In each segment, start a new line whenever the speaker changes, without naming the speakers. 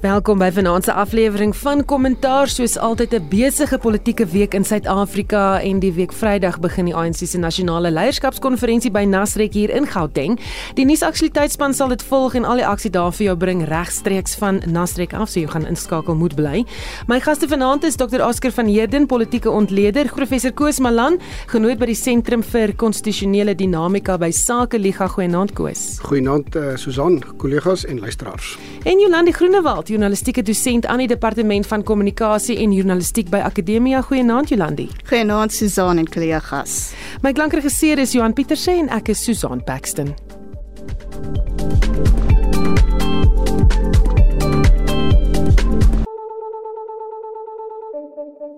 Welkom by vanaand se aflewering van Kommentaar. Soos altyd 'n besige politieke week in Suid-Afrika en die week Vrydag begin die ANC se nasionale leierskapskonferensie by Nasrek hier in Gauteng. Die nuusaktualiteitsspan sal dit volg en al die aksie daar vir jou bring regstreeks van Nasrek af, so jy gaan inskakel moet bly. My gaste vanaand is Dr. Oscar van Heerden, politieke ontleder, professor Koos Malan, genooi by die Sentrum vir Konstitusionele Dinamika by Sake Liga Goeienaand Koos.
Goeienaand uh, Susan, kollegas en luisteraars.
En Jolandi Groenewald journalistieke dosent aan die departement van kommunikasie en journalistiek by Akademia. Goeienaand Jolandi.
Goeienaand Susan en kollegas.
My klankregisseur is Johan Pieterse en ek is Susan Paxton.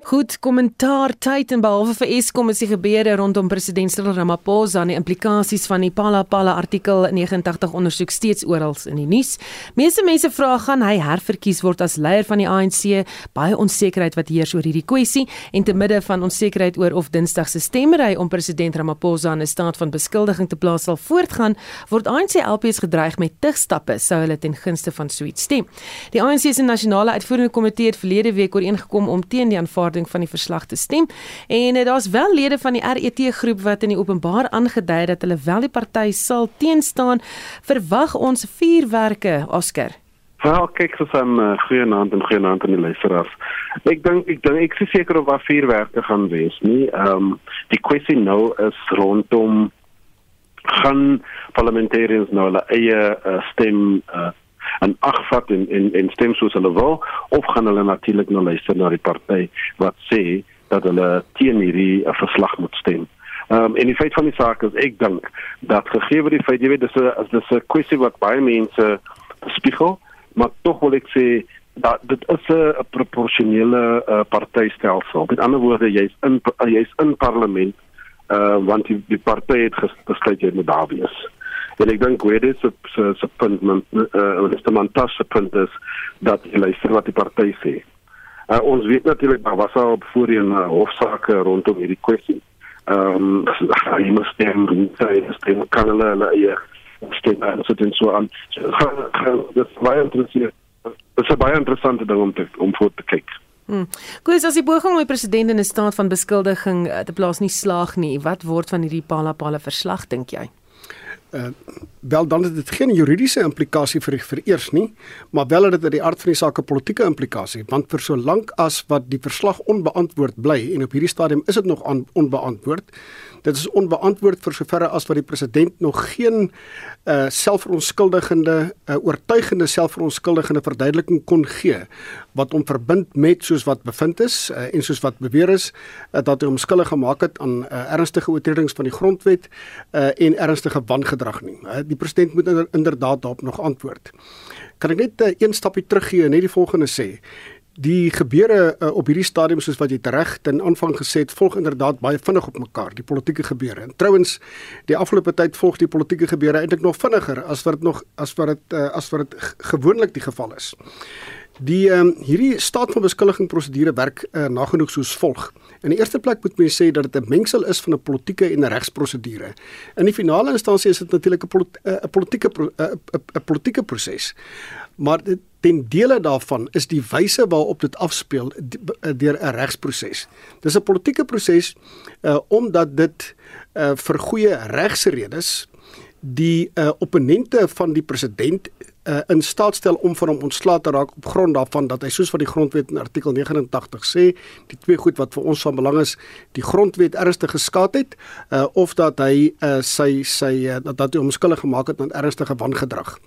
Goed kommentaar tyd en behalwe vir Eskom is die gebeure rondom president Cyril Ramaphosa en die implikasies van die Pala Pala artikel 89 ondersoek steeds oral in die nuus. Meeste mense vra gaan hy herverkies word as leier van die ANC? Baie onsekerheid wat heers oor hierdie kwessie en te midde van onsekerheid oor of Dinsdag se stemmery om president Ramaphosa in 'n staat van beskuldiging te plaas sal voortgaan, word ANC LPs gedreig met tigstappe sou hulle ten gunste van Sweet stem. Die ANC se nasionale uitvoerende komitee het verlede week ooreengekom om teen die aanvaarding aankondiging van die verslag te stem. En uh, daar's wel lede van die RET groep wat in die openbaar aangedui dat hulle wel die party sal teenstaan. Verwag ons vuurwerke, Oscar.
Wel, kyk so 'n uh, goeie naand en goeie naand aan die luisteraars. Ek dink ek dink ek is seker of waar vuurwerke gaan wees, nie. Ehm um, die kwessie nou is rondom gaan parlementariërs nou hulle eie uh, stem uh, en agvat en en en stem soos hulle wil of gaan hulle natuurlik nou luister na die party wat sê dat hulle teen hierdie uh, verslag moet stem. Ehm um, en die feit van die saak is ek dink dat gegee word die feit jy weet dis 'n dis 'n kwessie wat baie mense spiegel, maar tog wil ek sê dat dit is 'n proporsionele uh, partytelsel. Met ander woorde jy's in jy's in parlement uh want die, die party het gesluit jy moet daar wees. En ek dink hoe dit se se punt met uh, die mantasse punt is dat jy luister wat die party sê. Uh, ons weet natuurlik daar was al voorheen uh, hofsaake rondom hierdie kwessie. Ehm um, jy moet stem, jy moet stem kan hulle hulle eie stem en so dit so aan. Dit is baie interessant. Dit is baie interessant om te om voor te kyk.
Hmm. Goeie as die poging om die president in 'n staat van beskuldiging te plaas nie slaag nie, wat word van hierdie Pala Pala verslag dink jy?
Uh, wel dan het dit geen juridiese implikasie vir vir eers nie, maar wel het dit uit die aard van die saak 'n politieke implikasie, want vir so lank as wat die verslag onbeantwoord bly en op hierdie stadium is dit nog onbeantwoord, Dit is onbeantwoord vir soverre as wat die president nog geen uh selfverontskuldigende uh, oortuigende selfverontskuldigende verduideliking kon gee wat hom verbind met soos wat bevind is uh, en soos wat beweer is uh, dat hy hom skuldig gemaak het aan uh, ernstige oortredings van die grondwet uh, en ernstige wangedrag nie. Uh, die president moet inderdaad daarop nog antwoord. Kan ek net uh, een stapie teruggee en net die volgende sê? Die gebeure uh, op hierdie stadium soos wat jy reg ten aanvang gesê het, volg inderdaad baie vinnig op mekaar, die politieke gebeure. En trouens, die afgelope tyd volg die politieke gebeure eintlik nog vinniger as wat dit nog as wat dit uh, as wat dit gewoonlik die geval is. Die um, hierdie staat van beskuldiging prosedure werk uh, nagenoeg soos volg. In die eerste plek moet mens sê dat dit 'n mengsel is van 'n politieke en 'n regsprosedure. In die finale instansie is dit natuurlik 'n politieke 'n politieke proses. Maar dit ten dele daarvan is die wyse waarop dit afspeel deur 'n regsproses. Dis 'n politieke proses uh omdat dit uh vir goeie regse redes die uh opponente van die president uh in staat stel om van hom ontslae te raak op grond daarvan dat hy soos wat die grondwet in artikel 89 sê, die twee goed wat vir ons van belang is, die grondwet ernstig geskaad het uh of dat hy uh sy sy uh, dat, dat hy homskuldig gemaak het aan ernstige wangedrag.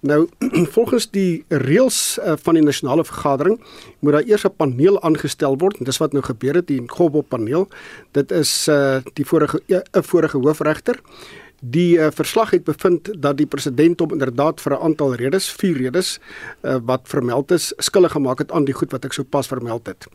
Nou volgens die reëls uh, van die nasionale vergadering moet daar eers 'n paneel aangestel word en dis wat nou gebeur het die Gobbo paneel. Dit is uh, die vorige 'n uh, vorige hoofregter. Die uh, verslag het bevind dat die president hom inderdaad vir 'n aantal redes, vier redes uh, wat vermeld is, skuldig gemaak het aan die goed wat ek sopas vermeld het.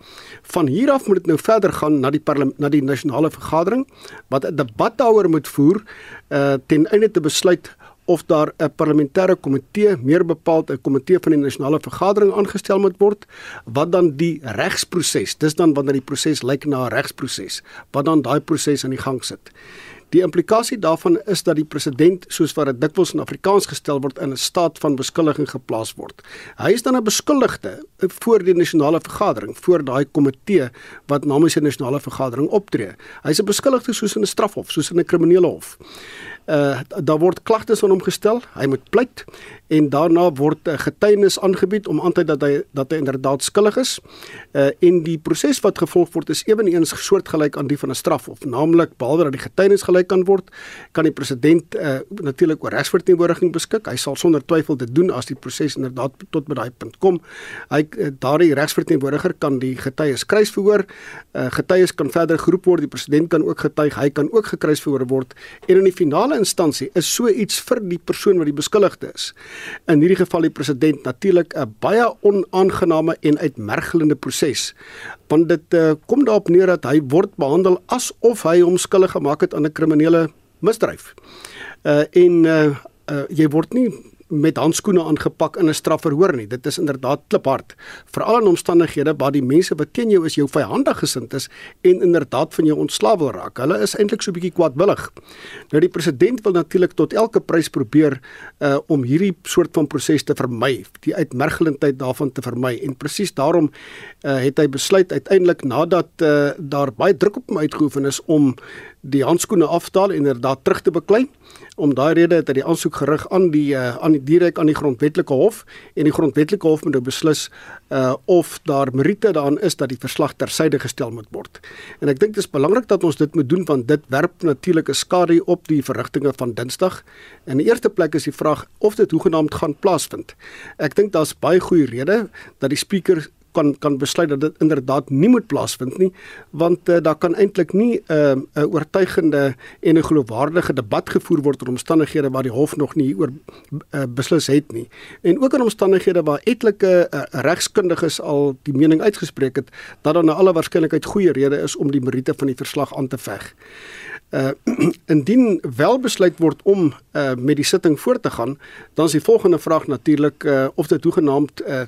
Van hier af moet dit nou verder gaan na die na die nasionale vergadering wat 'n debat daaroor moet voer uh, ten einde te besluit of daar 'n parlementêre komitee, meer bepaald 'n komitee van die nasionale vergadering aangestel moet word wat dan die regsproses, dis dan wanneer die proses lyk na 'n regsproses, wat dan daai proses aan die gang sit. Die implikasie daarvan is dat die president soos wat dit dikwels in Afrikaans gestel word in 'n staat van beskuldiging geplaas word. Hy is dan 'n beskuldigde voor die nasionale vergadering, voor daai komitee wat namens die nasionale vergadering optree. Hy's 'n beskuldigde soos in 'n strafhof, soos in 'n kriminele hof uh daar word klagtes aan hom gestel. Hy moet pleit en daarna word 'n getuienis aangebied om aan te dat hy dat hy inderdaad skuldig is. Uh en die proses wat gevolg word is eweneens soortgelyk aan die van 'n strafhof, naamlik behalwe dat die getuienis gelyk kan word, kan die president uh natuurlik oor regsverteenwoordiging beskik. Hy sal sonder twyfel dit doen as die proses inderdaad tot by daai punt kom. Hy uh, daardie regsverteenwoordiger kan die getuies kruisverhoor. Uh getuies kan verder geroep word. Die president kan ook getuig. Hy kan ook gekruisverhoor word en in die finale instansie is so iets vir die persoon wat die beskuldigde is. In hierdie geval die president natuurlik 'n baie onaangename en uitmergelende proses. Want dit uh, kom daarop neer dat hy word behandel asof hy hom skuldig gemaak het aan 'n kriminele misdryf. Uh en uh, uh jy word nie met handskoene aangepak in 'n strafverhoor nie. Dit is inderdaad kliphard. Veral in omstandighede waar die mense wat teen jou is jou vyandig gesind is en inderdaad van jou ontslae wil raak. Hulle is eintlik so 'n bietjie kwaadwillig. Nou die president wil natuurlik tot elke prys probeer uh om hierdie soort van proses te vermy, die uitmergelendheid daarvan te vermy en presies daarom uh het hy besluit uiteindelik nadat uh daar baie druk op hom uitgeoefen is om die handskoene aftaal en inderdaad terug te beklei. Om daai rede het hy die aansoek gerig aan die uh, aan die direk aan die grondwetlike hof en die grondwetlike hof moet nou beslis uh of daar meriete daarin is dat die verslag tersyde gestel moet word. En ek dink dit is belangrik dat ons dit moet doen want dit werp natuurlik 'n skadu op die verrigtinge van Dinsdag. In die eerste plek is die vraag of dit hoegenaamd gaan plaasvind. Ek dink daar's baie goeie redes dat die spreker kan kan besluit dat dit inderdaad nie moet plaasvind nie want uh, daar kan eintlik nie 'n uh, 'n uh, oortuigende en 'n geloofwaardige debat gevoer word oor omstandighede waar die hof nog nie oor uh, beslis het nie en ook in omstandighede waar etlike uh, regskundiges al die mening uitgespreek het dat daar na alle waarskynlikheid goeie redes is om die meriete van die verslag aan te veg. Uh indien wel besluit word om uh met die sitting voort te gaan, dan is die volgende vraag natuurlik uh of dit hoegenaamd uh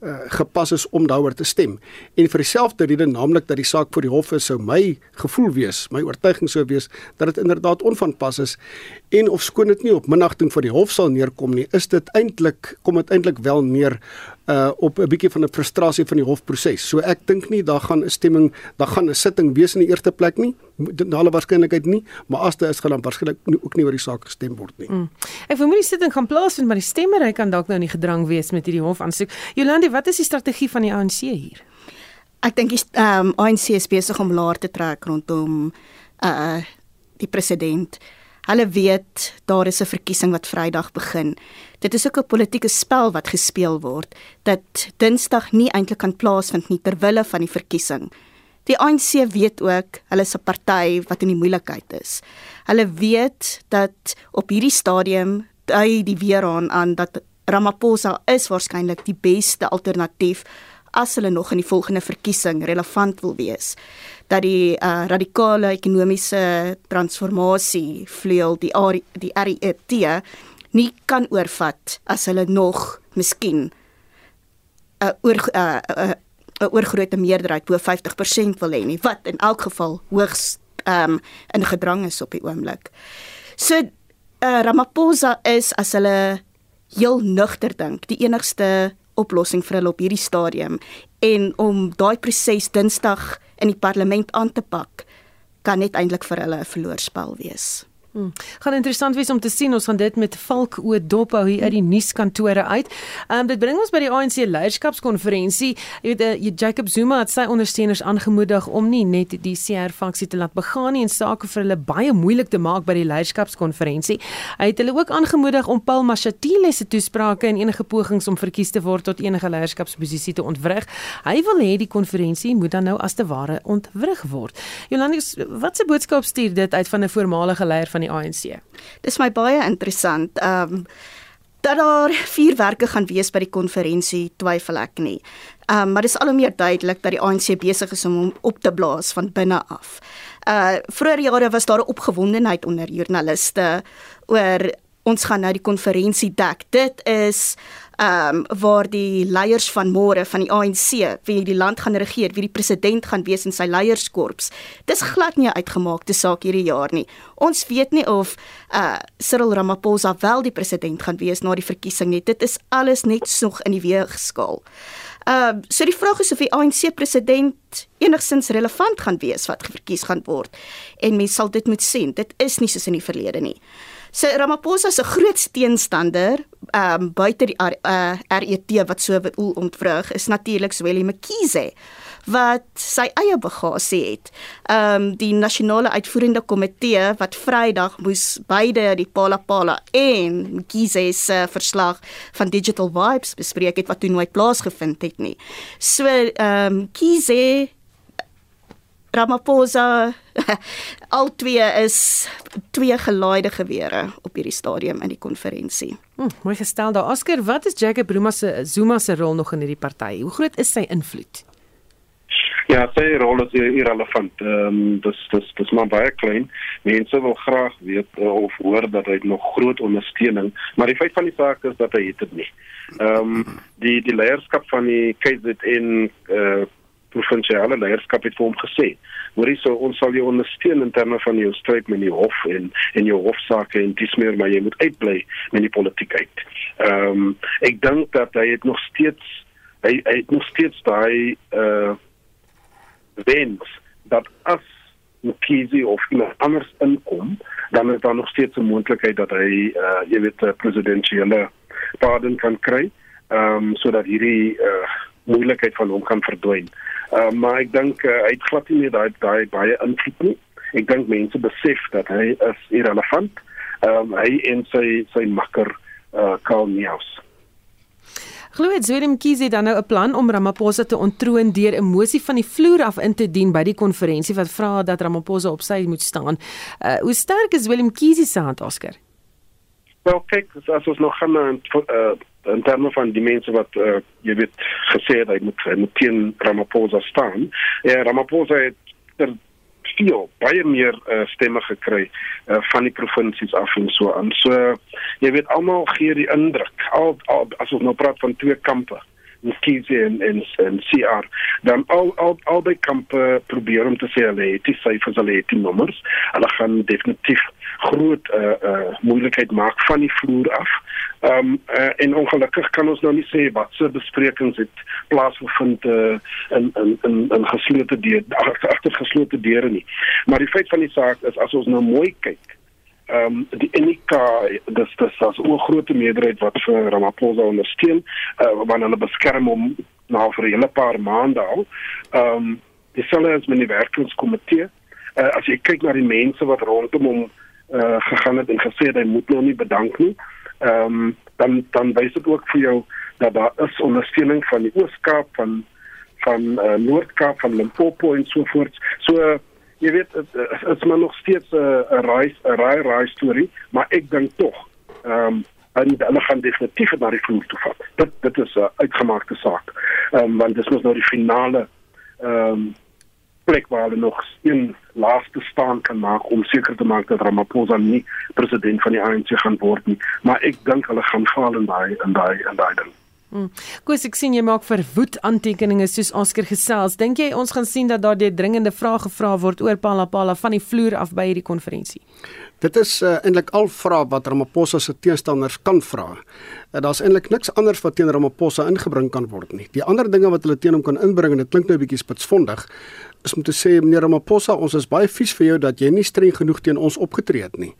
uh, gepas is om daaroor te stem. En vir dieselfde rede naamlik dat die saak voor die hof is sou my gevoel wees, my oortuiging sou wees dat dit inderdaad onvanpas is en of skoon dit nie op minagting vir die hof sal neerkom nie, is dit eintlik kom dit eintlik wel neer uh op 'n bietjie van 'n frustrasie van die hofproses. So ek dink nie daar gaan 'n stemming, daar gaan 'n sitting wees in die eerste plek nie. Na alle waarskynlikheid nie, maar as dit is gaan dan waarskynlik ook nie oor die saak gestem word nie. Mm.
Ek vermoed die sitting gaan plaasvind, maar die stemmery kan dalk nou in die gedrang wees met hierdie hofaansoek. Jolande, wat is die strategie van die ANC hier?
Ek dink die ehm um, ANC is besig om laer te trek rondom uh die president. Hulle weet daar is 'n verkiesing wat Vrydag begin. Dit is ook 'n politieke spel wat gespeel word dat Dinsdag nie eintlik kan plaasvind nie ter wille van die verkiesing. Die ANC weet ook hulle is 'n party wat in die moeilikheid is. Hulle weet dat op hierdie stadium dui die weer aan aan dat Ramaphosa is waarskynlik die beste alternatief as hulle nog in die volgende verkiesing relevant wil wees dat die uh, radikale ekonomiese transformasie vleuel die R, die RET nie kan oorvat as hulle nog miskien 'n uh, oor 'n uh, uh, uh, oorgrote meerderheid bo 50% wil hê nie wat in elk geval hoogs um, in gedrang is op die oomblik. So uh, Ramaphosa is as hulle heel nugter dink die enigste oplossing vir hulle op hierdie stadium en om daai proses Dinsdag in die parlement aan te pak kan net eintlik vir hulle 'n verloorspel wees.
Hmm. Gaan interessant wees om te sien ons gaan dit met valk o dop hou hier uit die nuuskantore uit. Ehm um, dit bring ons by die ANC leierskapskonferensie. Jy weet uh, Jacob Zuma het sy ondersteuners aangemoedig om nie net die CR faksie te laat begaan nie en sake vir hulle baie moeilik te maak by die leierskapskonferensie. Hy het hulle ook aangemoedig om Paul Mashatile se toesprake en enige pogings om verkies te word tot enige leierskapsposisie te ontwrig. Hy wil hê die konferensie moet dan nou as te ware ontwrig word. Jolandus, wat se boodskap stuur dit uit van 'n voormalige leier van van die ANC.
Dis my baie interessant. Ehm um, dat daar vier werke gaan wees by die konferensie, twyfel ek nie. Ehm um, maar dis al hoe meer duidelik dat die ANC besig is om hom op te blaas van binne af. Uh vroeër jare was daar 'n opgewondenheid onder joernaliste oor ons gaan nou die konferensie dek. Dit is ehm um, waar die leiers van môre van die ANC, wie die land gaan regeer, wie die president gaan wees in sy leierskorps. Dis glad nie uitgemaakte saak hierdie jaar nie. Ons weet nie of uh Cyril Ramaphosa wel die president gaan wees na die verkiesing nie. Dit is alles net nog in die weegskaal. Ehm uh, so die vraag is of die ANC president enigsins relevant gaan wees wat verkies gaan word. En mense sal dit moet sien. Dit is nie soos in die verlede nie. So Ramaphosa se groot teenstander, ehm um, buite die uh, eh, RET wat so wil ontvrug, is natuurlik Zweli Mkhize wat sy eie bagasie het. Ehm um, die nasionale uitvoerende komitee wat Vrydag moes beide die Palapala en Mkhize se verslag van Digital Vibes bespreek het wat toe nooit plaasgevind het nie. So ehm um, Mkhize Ramaphosa al twee is twee gelaaide gewere op hierdie stadium in die konferensie.
Hm, mooi gestel daar. Oscar, wat is Jacob Zuma se Zuma se rol nog in hierdie party? Hoe groot is sy invloed?
Ja, sy rol is irrelevant. Ehm um, dis dis dis maar baie klein. Mense wil graag weet uh, of hoor dat hy nog groot ondersteuning, maar die feit van die saak is dat hy dit nie. Ehm um, die die leierskap van die KZN eh uh, provinsiale leierskap het vir hom gesê hoorie so ons sal jou ondersteun in terme van jou stryd met die hof en en jou hofsaake en dis meer maar jy moet uitbly met die politiek uit. Ehm um, ek dink dat hy het nog steeds hy, hy het nog steeds daai uh wens dat as Mkhize of iemand anders inkom, dan is daar nog steeds 'n moontlikheid dat hy uh jy weet 'n presidentsiële pardon kan kry. Ehm um, sodat hierdie uh moeilikheid van hom kan verdwyn. Uh, maar ek dink uh, hy het glad nie meer daai daai baie invloed nie. Ek dink mense besef dat hy is irrelevant. Ehm um, hy en sy sy makker uh Karl Neus.
Glo het Zwelin Kizi dan nou 'n plan om Ramaphosa te ontroon deur 'n mosie van die vloer af in te dien by die konferensie wat vra dat Ramaphosa op sy moet staan. Uh hoe sterk is Zwelin Kizi se hand Oscar?
Wel kyk, as ons nog gaan na uh in terme van die mense wat uh, jy weet gesê het hy moet hy moet teen Ramaphosa staan. Ja, Ramaphosa het ter veel baie meer uh, stemme gekry uh, van die provinsies af en so aan. So jy weet almal gee die indruk al, al as ons nou praat van twee kampe Mkhize en en en CR dan al al albei kampe probeer om te sê hulle het die syfers hulle het die nommers hulle gaan definitief groot uh uh moeilikheid maak van die vloer af. Ehm um, uh, en ongelukkig kan ons nou nie sê wat se besprekings het plaasgevind uh in in in in geslote deure agter geslote deure nie. Maar die feit van die saak is as ons nou mooi kyk ehm um, die Unika dis dis as 'n groot meerderheid wat vir Ramaphosa ondersteun uh, wanneer hulle beskerm hom nou vir 'n hele paar maande al. Ehm um, hulle as menie werkingskomitee uh, as jy kyk na die mense wat rondom hom uh, gegaan het en gesê hy moet nou nie bedank nie. Ehm um, dan dan wys dit ook vir jou dat daar is ondersteuning van die Oos-Kaap van van uh, Noord-Kaap van Limpopo en so voort. So uh, jy weet dit is maar nog steeds uh, 'n reis 'n raai raai storie, maar ek dink tog ehm um, en hulle gaan definitief na die vloer toe vat. Dit dit is 'n uitgemaakte saak. Ehm um, want dit is nou die finale ehm um, plek waar hulle nog een laaste staan kan maak om seker te maak dat Ramaphosa nie president van die ANC gaan word nie, maar ek dink hulle gaan faal in daai in daai in daai ding.
Hmm. Koos ek sien jy maak verwoed aantekeninge soos Oscar gesels. Dink jy ons gaan sien dat daar dringende vrae gevra word oor Palapala van die vloer af by hierdie konferensie?
Dit is uh, eintlik al vrae wat Ramaphosa se teenstanders kan vra. Uh, Daar's eintlik niks anders wat teen Ramaphosa ingebring kan word nie. Die ander dinge wat hulle teen hom kan inbring en dit klink nou 'n bietjie spitsvondig, is om te sê meneer Ramaphosa, ons is baie vies vir jou dat jy nie streng genoeg teen ons opgetree het nie.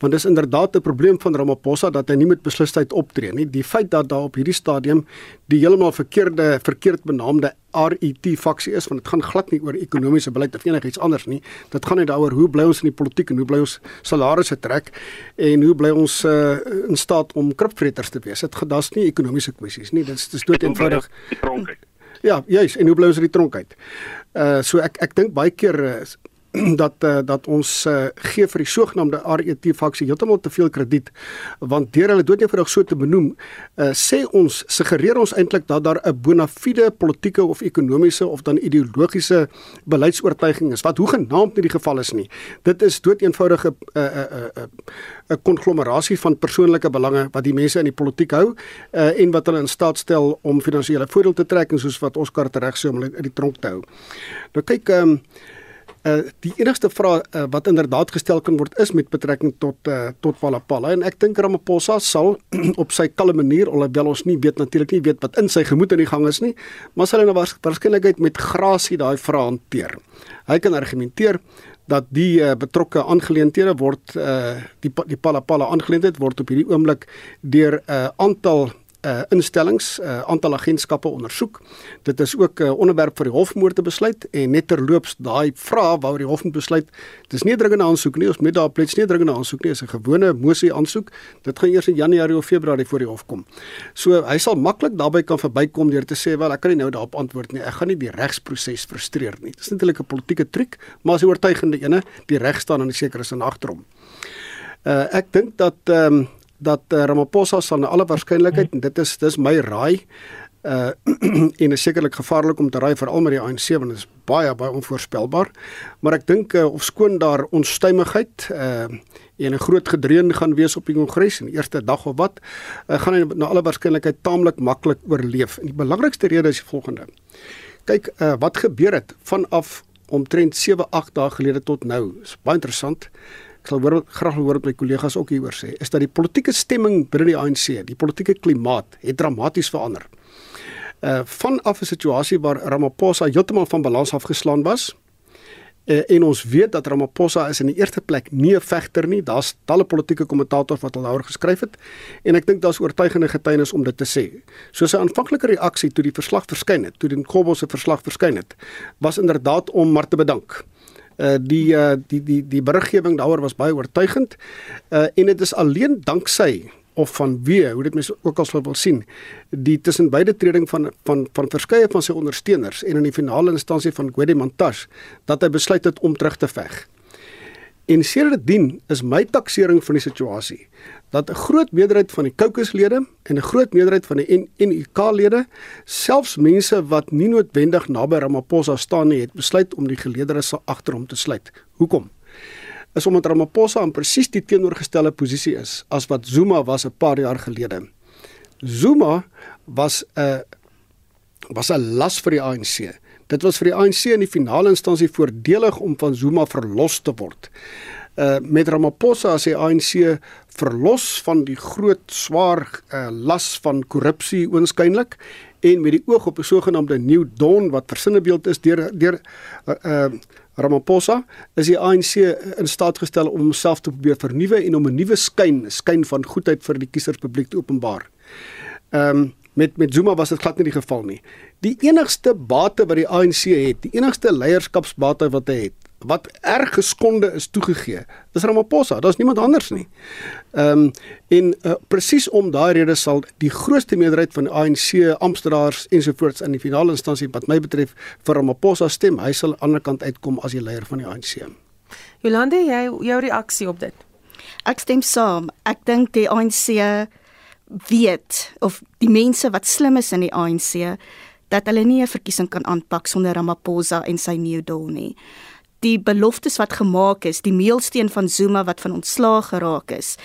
Want dis inderdaad 'n probleem van Ramaphosa dat hy nie met beslisheid optree nie. Die feit dat daar op hierdie stadium die heeltemal verkeerde verkeerd benaamde RET faksie is, want dit gaan glad nie oor ekonomiese beleid of enigiets anders nie. Dit gaan net daaroor hoe bly ons in die politiek en hoe bly ons salarisse trek en hoe bly ons uh, in staat om kripvreters te wees. Dit gedas nie ekonomiese kwessies nie. Dit is dis dood eenvoudig. Ja, juis, en hoe bly ons uit die tronk uit? Uh so ek ek dink baie keer uh, dat uh, dat ons uh, gee vir die sogenaamde RET faksie heeltemal te veel krediet want deur hulle doodnoodig so te benoem uh, sê ons suggereer ons eintlik dat daar 'n bona fide politieke of ekonomiese of dan ideologiese beleidsoortuiging is wat hoegenaamd nie die geval is nie. Dit is dood eenvoudige 'n uh, 'n uh, 'n uh, 'n uh, konglomerasie van persoonlike belange wat die mense in die politiek hou uh, en wat hulle in staat stel om finansiële voordeel te trek en soos wat Oscar tereg sê om hulle in die tronk te hou. Nou kyk um, Uh die enigste vraag uh, wat inderdaad gestel kan word is met betrekking tot uh tot Palapala en ek dink Ramaphosa sal op sy kalme manier alhoewel ons nie weet natuurlik nie weet wat in sy gemoed in die gang is nie maar sal hy nou waarskynlikheid met grasie daai vrae hanteer. Hy kan argumenteer dat die uh, betrokke aangeleenthede word uh die die Palapala aangeleentheid word op hierdie oomblik deur 'n uh, aantal uh instellings, uh aantal agentskappe ondersoek. Dit is ook 'n uh, onderwerp vir die hofmoord te besluit en net terloops daai vraag waaroor die hof moet besluit. Dis nie 'n dringende aansoek nie, ons moet daar plets nie 'n dringende aansoek nie, is 'n gewone mosie aansoek. Dit gaan eers in Januarie of Februarie voor die hof kom. So hy sal maklik daarbey kan verbykom deur te sê wel ek kan nie nou daarop antwoord nie. Ek gaan nie die regsproses frustreer nie. Dis natuurlik 'n politieke triek, maar as 'n oortuigende ene, die reg staan aan die sekere sin agterom. Uh ek dink dat ehm um, dat uh, Ramaphosa sal na alle waarskynlikheid en dit is dis my raai uh en is sekerlik gevaarlik om te raai veral met die ANC want dit is baie baie onvoorspelbaar. Maar ek dink uh, of skoon daar onstuimigheid uh en 'n groot gedreun gaan wees op die kongres in die eerste dag of wat uh, gaan hy na alle waarskynlikheid taamlik maklik oorleef. En die belangrikste rede is die volgende. Kyk uh, wat gebeur het vanaf omtrent 7 8 dae gelede tot nou. Is baie interessant sal hoor graag hoor wat my kollegas ook hieroor sê, is dat die politieke stemming binne die ANC, die politieke klimaat het dramaties verander. Uh vanaf 'n situasie waar Ramaphosa heeltemal van balans afgeslaan was, uh, en ons weet dat Ramaphosa is in die eerste plek nie 'n vegter nie. Daar's talle politieke kommentators wat al daaroor geskryf het en ek dink daar's oortuigende getuienis om dit te sê. So sy aanvanklike reaksie toe die verslag verskyn het, toe die Nkobbo se verslag verskyn het, was inderdaad om maar te bedank. Uh, die uh, die die die beriggewing daaroor was baie oortuigend. Uh en dit is alleen danksy of van wie, hoe dit mense ook al sou wil sien, die tussen beide treding van van van verskeie van sy ondersteuners en in die finale instansie van Gwede Mantashe dat hy besluit het om terug te veg. En sedertdien is my taksering van die situasie dat 'n groot meerderheid van die caucuslede en 'n groot meerderheid van die NUK-lede, selfs mense wat nie noodwendig naby Ramaphosa staan nie, het besluit om die geleedere se agter hom te sluit. Hoekom? Is omdat Ramaphosa in presies die teenoorgestelde posisie is as wat Zuma was 'n paar jaar gelede. Zuma was 'n was 'n las vir die ANC. Dit was vir die ANC in die finale instansie voordelig om van Zuma verlos te word. Uh met Ramaphosa as die ANC verlos van die groot swaar uh, las van korrupsie oënskynlik en met die oog op 'n sogenaamde New Dawn wat versinnebeeld is deur deur uh, uh, Ramaphosa is die ANC in staat gestel om homself te probeer vernuwe en om 'n nuwe skyn skyn van goedheid vir die kieserspubliek te openbaar. Ehm um, met met Zuma was dit glad nie die geval nie. Die enigste bate wat die ANC het, die enigste leierskapsbate wat hy het, wat erg geskonde is toegegee. Dis Ramaphosa, daar's niemand anders nie. Ehm um, en uh, presies om daai rede sal die grootste meerderheid van ANC amptenaren ensovoorts in die finale instansie wat my betref vir Ramaphosa stem. Hy sal aan die ander kant uitkom as die leier van die ANC.
Jolande, jy jou reaksie op dit?
Ek stem saam. Ek dink die ANC weet of die mense wat slim is in die ANC dat hulle nie 'n verkiesing kan aanpak sonder Ramaphosa en sy New Dawn nie die beloftes wat gemaak is, die meelsteen van Zuma wat van ontslaag geraak is.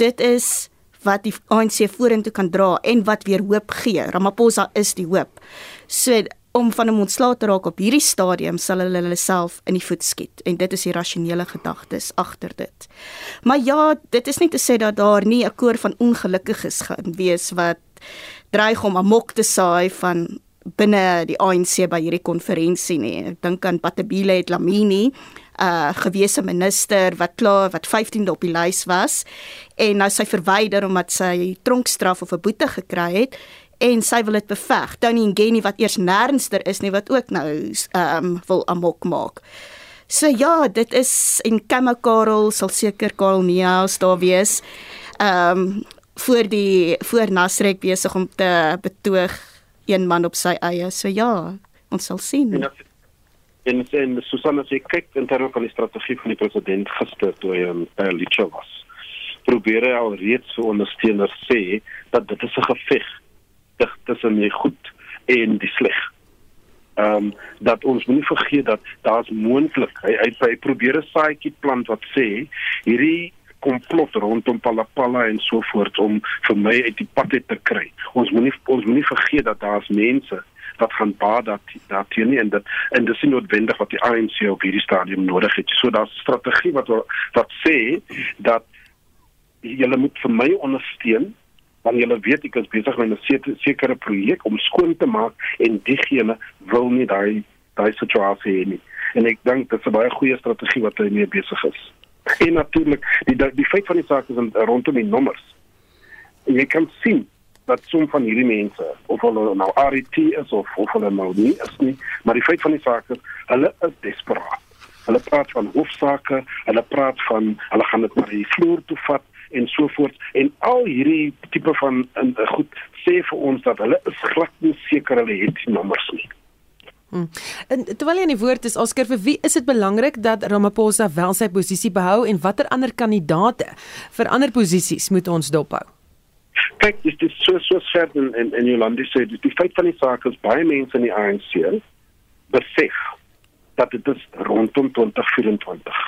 Dit is wat die ANC vorentoe kan dra en wat weer hoop gee. Ramaphosa is die hoop. So om van 'n ontslae te raak op hierdie stadium sal hulle hulle self in die voet skiet en dit is die rasionele gedagtes agter dit. Maar ja, dit is nie te sê dat daar nie 'n koor van ongelukkiges gaan wees wat dreig om amok te saai van binne die ANC by hierdie konferensie nie. Ek dink aan Patabile het Lamini, 'n uh, gewese minister wat klaar wat 15de op die lys was en nou sy verwyder omdat sy tronkstraf of 'n boete gekry het en sy wil dit beveg. Tony Ngeni wat eers nernster is nie wat ook nou ehm um, wil amok maak. So ja, dit is en Kama Karel sal seker Karel Neus daar wees. Ehm um, voor die voor Nasrek besig om te betoog een man op sy eie. So ja, ons sal sien.
En as, En en Susanna sê kyk in terme van die strategie van die president gister toe hy in Perlicho was. Probeer hy al reeds vir ondersteuners sê dat dit is 'n geveg tussen die goed en die sleg. Ehm um, dat ons moenie vergeet dat daar's moontlik hy, hy hy probeer 'n saadjie plant wat sê hierdie komplot rondom Palapala en so voort om vir my uit die pad te kry. Ons moenie ons moenie vergeet dat daar's mense wat gaan baat dat hier nie en dit en dit is noodwendig wat die ANC op hierdie stadium nodig het. So daar's 'n strategie wat wat sê dat julle moet vir my ondersteun want julle weet ek is besig met 'n sekere projek om skoon te maak en diegene wil nie daai daai situasie hê nie. En ek dink dit is 'n baie goeie strategie wat hulle mee besig is. En natuurlik die die feit van die saak is rondom die nommers. En jy kan sien dat som van hierdie mense of hulle nou RET is of of hulle nou nie is nie, maar die feit van die saak is hulle is desperaat. Hulle praat van hofsaake, hulle praat van hulle gaan dit maar die vloer toe vat en so voort en al hierdie tipe van in, goed sê vir ons dat hulle is glad nie seker hulle het die nommers nie.
Hmm. En terwyl jy in die woord is, Oscar, vir wie is dit belangrik dat Ramaphosa wel sy posisie behou en watter ander kandidaate vir ander posisies moet ons dophou?
Kyk, dis dis so so skerp en en, en Jolande sê die, die feit van die saak is baie mense in die ANC besef dat dit is rondom 2024.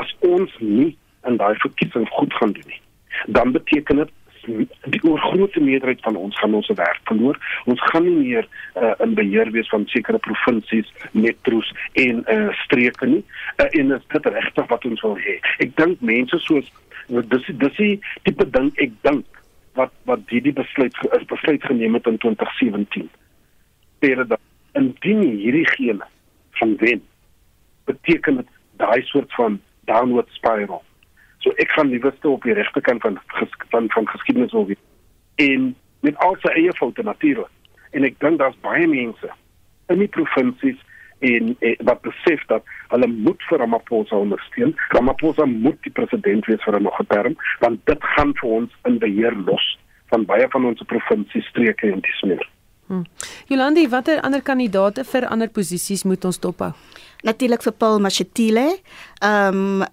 As ons nie in daai verkiesing goed gaan doen nie, dan beteken dit die oorgrootste meerderheid van ons gaan ons werk verloor. Ons gaan nie meer uh, in beheer wees van sekere provinsies, metro's en uh, streke nie. Uh, en is dit regtig wat ons wil hê? Ek dink mense soos dis dis die tipe ding ek dink wat wat hierdie besluit is besluit geneem het in 2017. Pere dat indien hierdie gene van wen beteken dit daai soort van downward spiral So ek gaan liewerste op die regte kant van van van geskiedenis wil wees. En met al sy eie foute natuurlik. En ek dink daar's baie mense in die provinsies en, en wat besef dat hulle moet vir Ramaphosa ondersteun. Ramaphosa moet die president wees vir 'n nog 'n term, want dit gaan vir ons in beheer los van baie van ons provinsies, streke en dis meer.
Hmm. Jolandi, watter ander kandidate vir ander posisies moet ons dophou?
Natuurlik vir Paul Mashatile. Ehm um,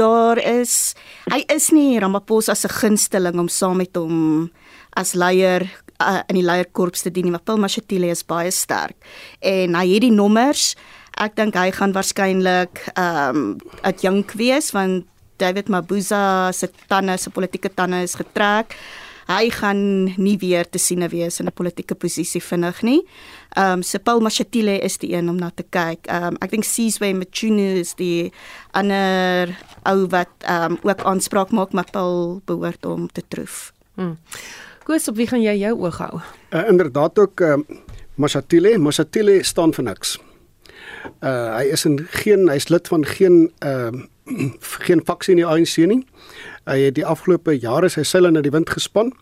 daar is hy is nie Ramaphosa se gunsteling om saam met hom as leier uh, in die leierkorps te dien nie, maar Paul Mashatile is baie sterk en hy het die nommers. Ek dink hy gaan waarskynlik ehm um, adjunk wees want David Mabuza se tande, se politieke tande is getrek hy gaan nie weer te sien wees in 'n politieke posisie vinnig nie. Ehm um, Sepal Mashatile is die een om na te kyk. Ehm um, ek dink Sizwe Mchunu is die ander ou wat ehm um, ook aanspraak maak maar Paul behoort om te troef. Hmm.
Goeie, op wie gaan jy jou oog hou?
Uh, inderdaad ook ehm uh, Mashatile, Mashatile staan vir niks. Uh hy is in geen hy's lid van geen ehm uh, geen faksie in die ANC nie. Hy het die afgelope jare sy seile na die wind gespan.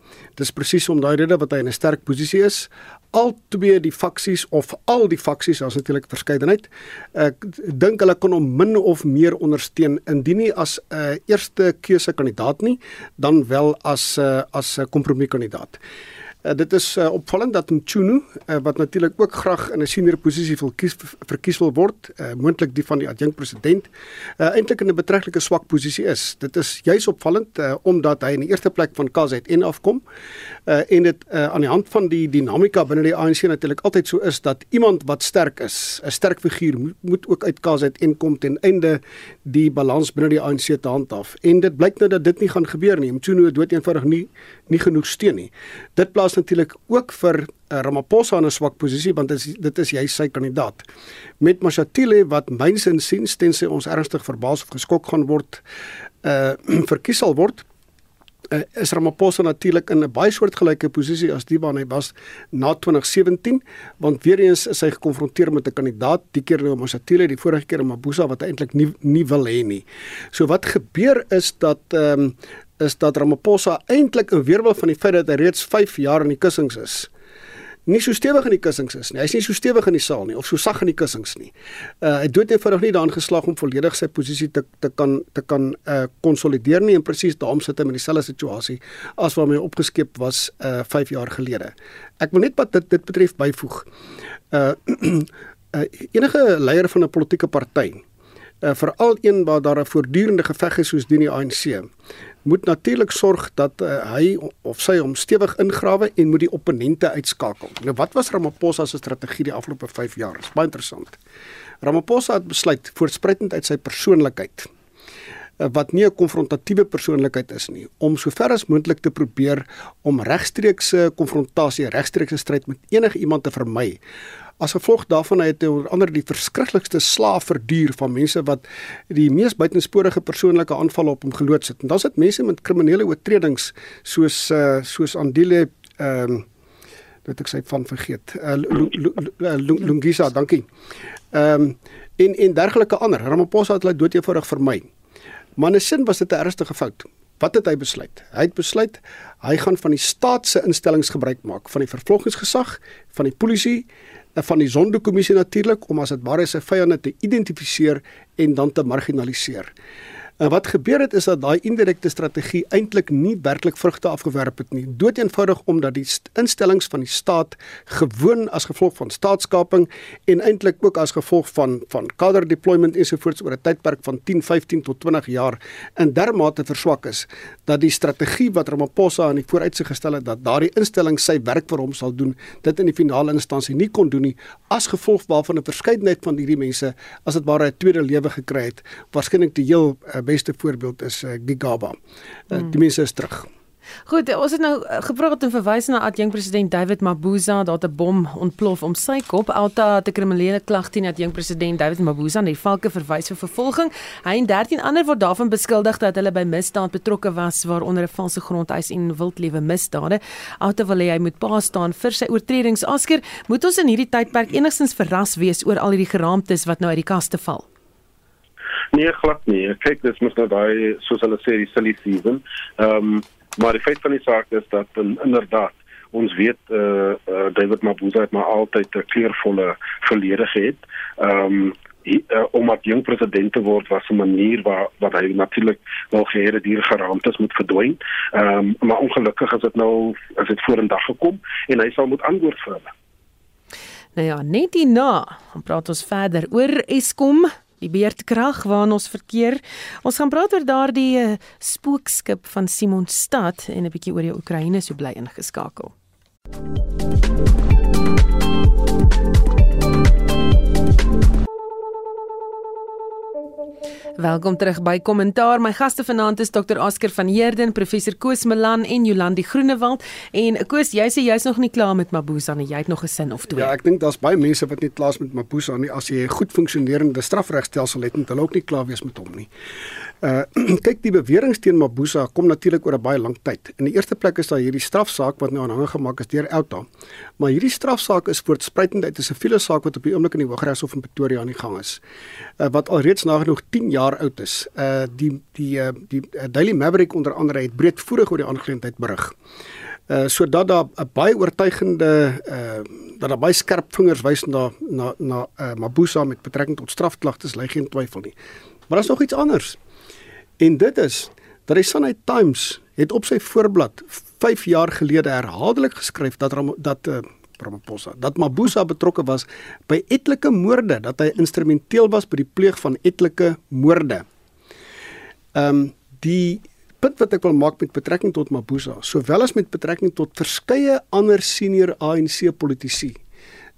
Dis presies om daai rede wat hy in 'n sterk posisie is. Al twee die faksies of al die faksies, daar's natuurlik verskeidenheid. Ek dink hulle kan hom min of meer ondersteun indien nie as 'n uh, eerste keuse kandidaat nie, dan wel as uh, as 'n kompromiekandidaat. Uh, dit is uh, opvallend dat Mchunu uh, wat natuurlik ook graag in 'n senior posisie wil kies verkies wil word, uh, moontlik die van die adjunkt president, uh, eintlik in 'n betreklike swak posisie is. Dit is juis opvallend uh, omdat hy in die eerste plek van KZN afkom uh, en dit uh, aan die hand van die dinamika binne die ANC natuurlik altyd so is dat iemand wat sterk is, 'n sterk figuur moet, moet ook uit KZN kom ten einde die balans binne die ANC te handhaaf. En dit blyk nou dat dit nie gaan gebeur nie. Mchunu het dood eenvoudig nie nie genoeg steun nie. Dit plaas plaas natuurlik ook vir uh, Ramaphosa in 'n swak posisie want dit is dit is hy sy kandidaat. Met Mashatile wat myns insiens tensy ons ernstig verbaas of geskok gaan word uh verkies sal word uh, is Ramaphosa natuurlik in 'n baie soortgelyke posisie as die waarna hy was na 2017 want weer eens is hy gekonfronteer met 'n kandidaat die keer nou Mashatile die vorige keer Mabuza wat eintlik nie nie wil hê nie. So wat gebeur is dat ehm um, is dat Ramaphosa eintlik 'n weerwil van die feit dat hy reeds 5 jaar in die kussings is. Nie so stewig in die kussings is nie. Hy's nie so stewig in die saal nie of so sag in die kussings nie. Uh hy dood eenvoudig nie daarin geslaag om volledig sy posisie te te kan te kan uh konsolideer nie en presies daarom sit hy met dieselfde situasie as waarmee hy opgeskep was uh 5 jaar gelede. Ek wil net wat dit dit betref byvoeg. Uh uh, enige leier van 'n politieke party, uh, veral een waar daar 'n voortdurende geveg is soos die in die ANC, moet natuurlik sorg dat uh, hy of sy hom stewig ingrawe en moet die opponente uitskakel. Nou wat was Ramaphosa se strategie die afgelope 5 jaar? Dit is baie interessant. Ramaphosa het besluit voortspruitend uit sy persoonlikheid eh, wat nie 'n konfrontatiewe persoonlikheid is nie om sover as moontlik te probeer om regstreekse konfrontasie, regstreekse stryd met enige iemand te vermy. As gevolg daarvan het hy onder andere die verskriklikste slaaf verduur van mense wat die mees buitensporige persoonlike aanvalle op hom geloods het. En dan sit mense met kriminele oortredings soos uh, soos Andile ehm um, wat ek sê van vergeet. Uh, Lungisa, dankie. Ehm um, en en dergelike ander. Ramaphosa het hulle dood eenvoudig vermy. Maar in 'n sin was dit 'n ernstige fout. Wat het hy besluit? Hy het besluit hy gaan van die staat se instellings gebruik maak, van die vervolgingsgesag, van die polisie, van die sondekommissie natuurlik om as dit ware sy vyande te identifiseer en dan te marginaliseer. En wat gebeur het is dat daai indirekte strategie eintlik nie werklik vrugte afgewerp het nie. Doeteenvoudig omdat die instellings van die staat gewoon as gevolg van staatskaping en eintlik ook as gevolg van van kader deployment ensovoorts oor 'n tydperk van 10, 15 tot 20 jaar in dermate verswak is dat die strategie wat Ramaphosa aan die vooruitsig gestel het dat daardie instelling sy werk vir hom sal doen, dit in die finale instansie nie kon doen nie as gevolg waarvan 'n verskeidenheid van hierdie mense as dit ware 'n tweede lewe gekry het, waarskynlik die heel uh, beste voorbeeld is uh, Gigaba. Uh, mm. Die mense is terug.
Goed, ons het nou eh, gepraat en verwys na adjunk president David Mabuza dat 'n bom ontplof om sy kop. Alta het 'n kriminele klag teen adjunk president David Mabuza en die valke verwys vir vervolging. Hy en 13 ander word daarvan beskuldig dat hulle by misdaad betrokke was waaronder 'n valse grondeis en wildlewe misdade. Alta wil hy moet pa staan vir sy oortredings. Asker, moet ons in hierdie tydperk enigstens verras wees oor al hierdie geraamtes wat nou uit die kaste val?
Nee, glad nie. Kyk, dis mos nou daai soos hulle sê die silly season. Ehm um, maar die feit van die saak is dat in, inderdaad ons weet eh uh, uh, David Mabuza het maar altyd 'n kleurvolle verlede gehad. Ehm um, uh, om as jong president te word was 'n manier waar wat hy natuurlik wel geheere dier geraamtes moet verdwyn. Ehm um, maar ongelukkig is dit nou as dit vorendag gekom en hy sal moet antwoord vir hulle.
Nou ja, net hierna, dan praat ons verder oor Eskom die beerdkrag waarna ons verkeer. Ons gaan praat oor daardie uh, spookskip van Simonstad en 'n bietjie oor die Oekraïne so bly ingeskakel. Welkom terug by Kommentaar. My gaste vanaand is Dr. Oscar van Heerden, Professor Koos Malan en Jolandi Groenewald. En Koos, jy sê jy's nog nie klaar met Mabuza nie. Jy het nog 'n sin of twee.
Ja, ek dink daar's baie mense wat nie klaar is met Mabuza nie. As jy 'n goed funksionerende strafregstelsel het, moet hulle ook nie klaar wees met hom nie. Uh kyk die beweringe teen Mabuza kom natuurlik oor 'n baie lang tyd. In die eerste plek is daar hierdie strafsaak wat nou aanhang gemaak is deur Elta. Maar hierdie strafsaak is voortspruitend uit 'n siviele saak wat op die oomblik in die Hooggeregshof in Pretoria aan die gang is. Uh wat alreeds nagenoeg 10 jaar oud is. Uh die die uh, die uh, Daily Maverick onder andere het breedvoerig oor die aangeleentheid berig. Uh sodat daar 'n baie oortuigende uh dat daar baie skerp vingers wys na na na uh, Mabuza met betrekking tot strafklagtes, lê geen twyfel nie. Maar daar's nog iets anders. En dit is dat die Sunday Times het op sy voorblad 5 jaar gelede herhaaldelik geskryf dat dat uh, Ramaphosa dat Mabuza betrokke was by etlike moorde, dat hy instrumenteel was by die pleeg van etlike moorde. Ehm um, die punt wat ek wil maak met betrekking tot Mabuza, sowel as met betrekking tot verskeie ander senior ANC politici,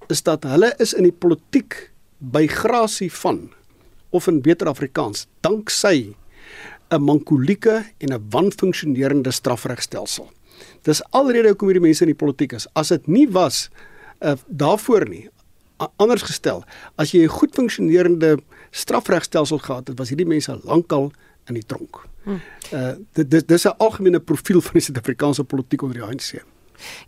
is dat hulle is in die politiek by grasie van of in beter Afrikaans, danksy 'n mankolieke en 'n wanfunksionerende strafregstelsel. Dis alrede hoekom hierdie mense in die politiek is. As dit nie was uh, daarvoor nie, anders gestel, as jy 'n goed funksionerende strafregstelsel gehad het, was hierdie mense lankal in die tronk. Uh dit dis 'n algemene profiel van die Suid-Afrikaanse politiek onder die ANC.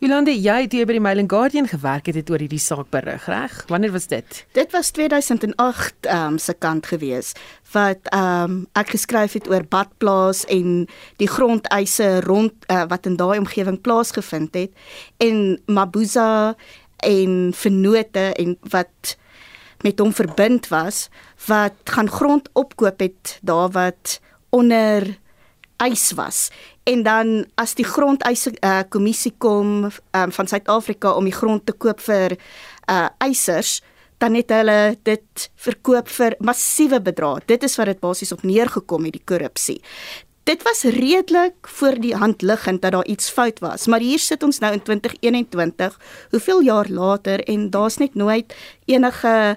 Jolande, jy het hier by die Mail and Guardian gewerk het, het oor hierdie saak berig, reg? Wanneer was dit?
Dit was 2008 ehm um, se kant gewees wat ehm um, ek geskryf het oor badplaas en die grondeise rond uh, wat in daai omgewing plaasgevind het en Mabuza en vennote en wat met hom verbind was wat gaan grond opkoop het daar wat onder ys was en dan as die grondeise uh, kommissie kom um, van Suid-Afrika om die grond te koop vir uh eisers dan het hulle dit verkoop vir massiewe bedrae. Dit is wat dit basies op neergekom het die korrupsie. Dit was redelik voor die hand liggend dat daar iets fout was, maar hier sit ons nou in 2021, hoeveel jaar later en daar's net nooit enige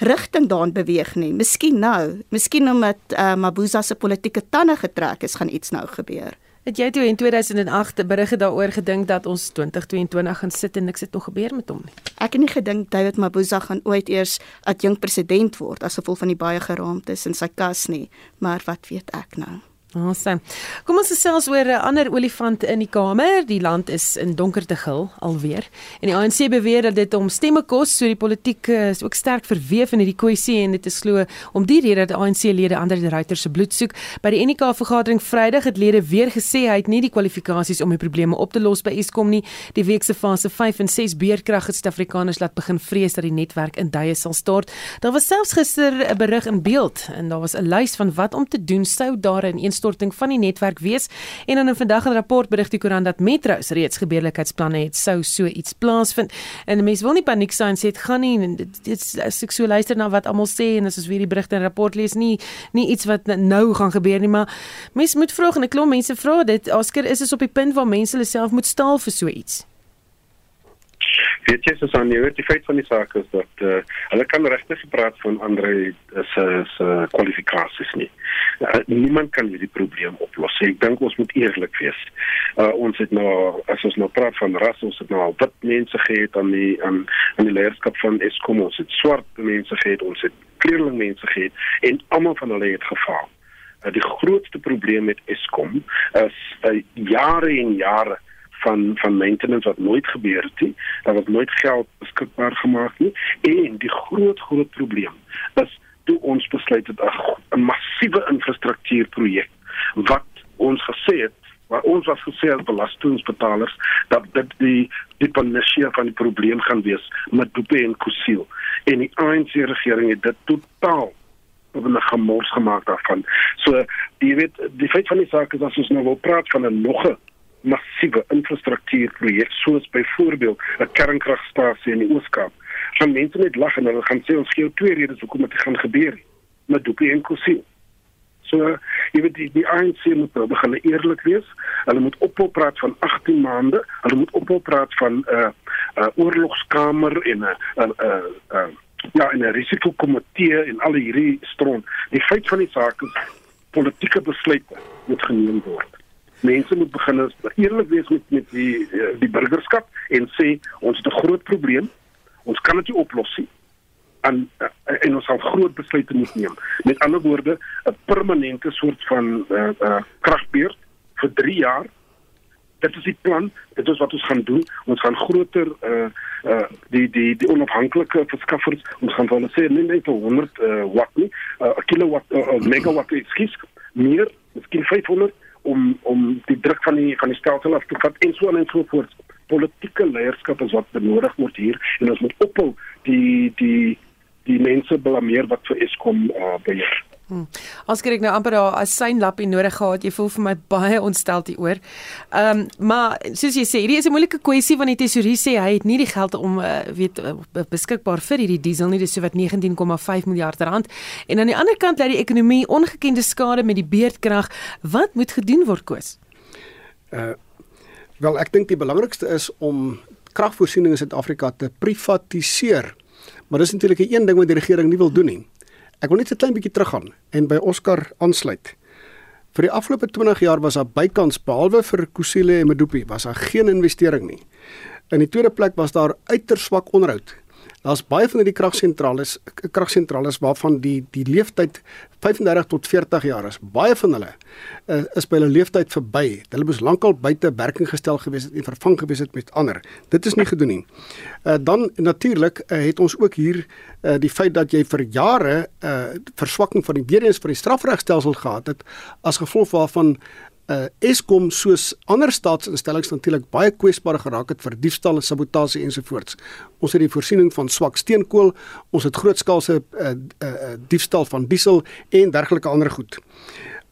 rigting daarin beweeg nie. Miskien nou, miskien omdat uh, Mabuza se politieke tande getrek is, gaan iets nou gebeur.
Het jy toe in 2008 berige daaroor gedink dat ons 2022 gaan sit en niks het nog gebeur met hom nie?
Ek het nie gedink David Mabuza gaan ooit eers adjunk president word as gevolg van die baie geraamtes in sy kas nie, maar wat weet ek nou?
Awesome. Kom ons gesels oor 'n ander olifant in die kamer. Die land is in donkerte gil alweer. En die ANC beweer dat dit om stemme kos, so die politiek is ook sterk verweef in hierdie kwessie en dit is glo om die rede dat ANC-lede ander die ruiter se bloed soek. By die NK vergadering Vrydag het lede weer gesê hy het nie die kwalifikasies om die probleme op te los by Eskom nie. Die week se fase 5 en 6 beerkrag het Suid-Afrikaners laat begin vrees dat die netwerk in duie sal stort. Daar was selfs gister 'n berig in beeld en daar was 'n lys van wat om te doen sou daar in ineenstorting van die netwerk wees en dan in vandag 'n rapport berig die koerant dat Metro's reeds gebeurlikheidsplanne het sou so iets plaasvind. En mense wil nie paniek sien sê dit gaan nie dit, dit as ek so luister na wat almal sê en as ons weer die berigte en rapport lees nie nie iets wat nou gaan gebeur nie maar mense moet vra en 'n klomp mense vra dit Oscar is dit op die punt waar mense hulle self moet staal vir so iets.
Weet jy Susan, jy weet die feit van die saak is dat uh, hulle kan regtig gepraat van ander se se kwalifikasies nie. Uh, niemand kan hierdie probleem oplos. Ek dink ons moet eerlik wees. Uh, ons het nou as ons nou praat van ras, ons het nou wit mense gehad aan die aan aan die leierskap van Eskom, ons het swart mense gehad, ons het kleurling mense gehad en almal van hulle het gefaal. Uh, die grootste probleem met Eskom is uh, jare en jare van van maintenance wat nooit gebeur het nie. Daar was nooit geld beskikbaar gemaak nie en die groot groot probleem is toe ons besluit het 'n massiewe infrastruktuurprojek wat ons gesê het waar ons was gesê as belastingbetalers dat dit die die panacea van die probleem gaan wees met Dupe en Kusil en die ANC regering het dit totaal op 'n gemors gemaak daarvan. So jy weet die feit van die saak is as ons nou wil praat van 'n nog 'n massiewe infrastruktuurprojek soos byvoorbeeld 'n kernkragstasie in die Oos-Kaap. Gaan mense net lag en hulle gaan sê ons gee twee redes hoekom dit gaan gebeur. Maar doek nie inklusief. So, jy weet die die ANC moet nou begin eerlik wees. Hulle moet ophou praat van 18 maande. Hulle moet ophou praat van 'n uh, 'n uh, oorlogskamer en 'n uh, uh, uh, ja, 'n risikokomitee en al hierdie stron. Die feit van die saak is politieke besluite moet geneem word mense moet begin eerlik wees met met die eh, die burgerskap en sê ons het 'n groot probleem. Ons kan dit nie oplos nie. En eh, en ons sal groot besluite moet neem. Met ander woorde, 'n permanente soort van uh, uh, kragbeurt vir 3 jaar. Dit is die plan. Dit is wat ons gaan doen. Ons gaan groter uh uh die die die onafhanklike verskaffers ons gaan hulle sê nee vir 100 uh, watt nie 'n uh, kilowatt uh, megawatt ekskuus meer miskien 500 om om die druk van die van die stelsel af te vat en so en so voort. Politieke leierskap is wat benodig word hier en ons moet ophou die die die mense blameer wat vir Eskom uh, beheer.
Hmm. As ek nou amper daar 'n synlappie nodig gehad, jy voel vir my baie ontstel hieroor. Ehm um, maar soos jy sê, hierdie is 'n moeilike kwessie want die tesourier sê hy het nie die geld om uh, weet uh, beskikbaar vir hierdie diesel nie, dis so wat 19,5 miljard rand. En aan die ander kant lê die ekonomie ongekende skade met die beerdkrag. Wat moet gedoen word, Koos?
Uh wel, ek dink die belangrikste is om kragvoorsiening in Suid-Afrika te privatiseer. Maar dis natuurlik 'n een ding wat die regering nie wil doen nie. Ek wil net 'n klein bietjie teruggaan en by Oscar aansluit. Vir die afgelope 20 jaar was daar bykans behalwe vir Kusile en Medupi was daar geen investering nie. In die tweede plek was daar uiters swak onderhoud Daar's baie van hierdie kragsentrale kragsentrale waarvan die die leeftyd 35 tot 40 jaar is. Baie van hulle uh, is by hulle leeftyd verby. Hulle moes lankal buite werking gestel gewees het en vervang gewees het met ander. Dit is nie gedoen nie. Uh, dan natuurlik uh, het ons ook hier uh, die feit dat jy vir jare uh, verswakking van die weer eens vir die strafregstelsel gehad het as gevolg waarvan uh Eskom soos ander staatsinstellings natuurlik baie kwesbaar geraak het vir diefstal en sabotasie ensovoorts. Ons het die voorsiening van swak steenkool, ons het grootskaalse uh, uh diefstal van diesel en dergelike ander goed.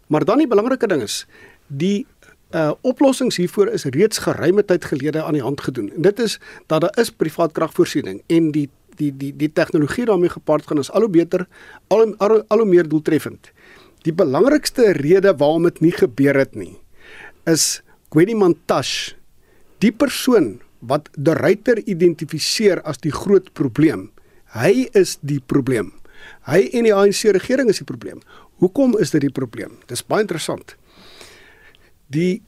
Maar dan die belangrike ding is die uh oplossings hiervoor is reeds geruime tyd gelede aan die hand gedoen. En dit is dat daar is privaat kragvoorsiening en die die die die tegnologie daarmee gepaard gaan is al hoe beter, al al, al hoe meer doeltreffend. Die belangrikste rede waarom dit nie gebeur het nie is Gwedi Mantashe, die persoon wat die ryter identifiseer as die groot probleem. Hy is die probleem. Hy en die ANC regering is die probleem. Hoekom is dit die probleem? Dis baie interessant. Die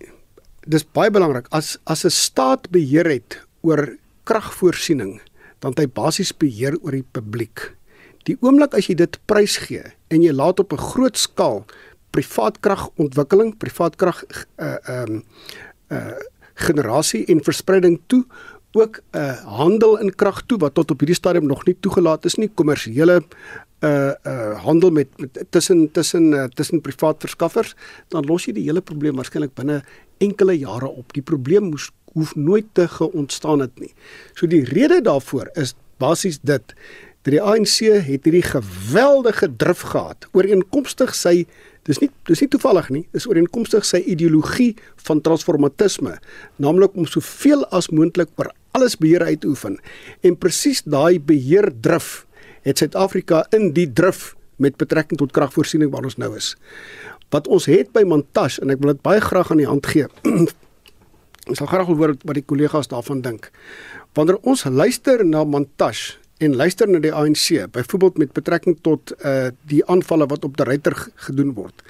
dis baie belangrik as as 'n staat beheer het oor kragvoorsiening, dan het hy basies beheer oor die publiek. Die oomblik as jy dit prysgee en jy laat op 'n groot skaal privaat kragontwikkeling, privaat krag uh ehm uh, generasie en verspreiding toe ook 'n uh, handel in krag toe wat tot op hierdie stadium nog nie toegelaat is nie. Kommersiële uh uh handel met, met tussen tussen uh, tussen privaat verskaffers dan los jy die hele probleem waarskynlik binne enkele jare op. Die probleem moes hoef nooit te geontstaan het nie. So die rede daarvoor is basies dit dat die ANC het hierdie geweldige drif gehad ooreenkomstig sy Dis nie dis nie toevallig nie, dis ooreenkomstig sy ideologie van transformatisme, naamlik om soveel as moontlik oor alles beheer uit te oefen. En presies daai beheerdrif het Suid-Afrika in die drif met betrekking tot kragvoorsiening waar ons nou is. Wat ons het by Montash en ek wil dit baie graag aan die hand gee. Ons sal graag wil hoor wat die kollegas daarvan dink. Wanneer ons luister na Montash en luister na die ANC, byvoorbeeld met betrekking tot uh die aanvalle wat op die ryter gedoen word,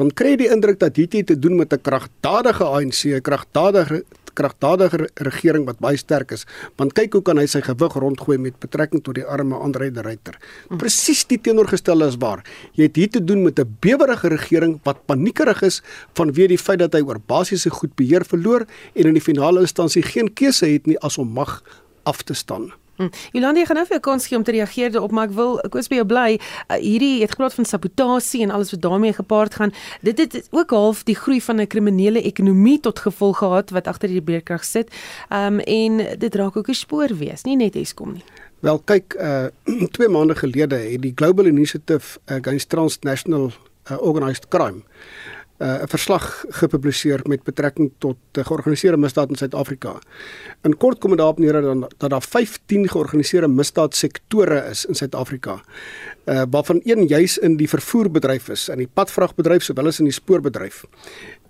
dan kry jy die indruk dat het te doen met 'n kragtadige ANC, 'n kragtadige kragtadige regering wat baie sterk is. Want kyk hoe kan hy sy gewig rondgooi met betrekking tot die arme Andre de Ruyter. Hm. Presies die teenoorgestelde is waar. Jy het hier te doen met 'n bewerige regering wat paniekerig is vanweë die feit dat hy oor basiese goed beheer verloor en in die finale instansie geen keuse het nie as om mag af te staan.
Hm. Jolande, ek gaan nou vir jou kans gee om te reageer daarop, maar ek wil was by jou bly. Uh, hierdie het gepraat van sabotasie en alles wat daarmee gepaard gaan. Dit het ook half die groei van 'n kriminele ekonomie tot gevolg gehad wat agter die beerkrag sit. Ehm um, en dit raak ook 'n spoor wees, nie net Eskom nie.
Wel kyk, uh 2 maande gelede het die Global Initiative Against Transnational uh, Organized Crime 'n uh, verslag gepubliseer met betrekking tot uh, georganiseerde misdaad in Suid-Afrika. In kort kom dit daarop neer dat, dat daar 15 georganiseerde misdaadsektore is in Suid-Afrika. Uh waarvan een juis in die vervoerbedryf is, in die padvragbedryf sowel as in die spoorbedryf.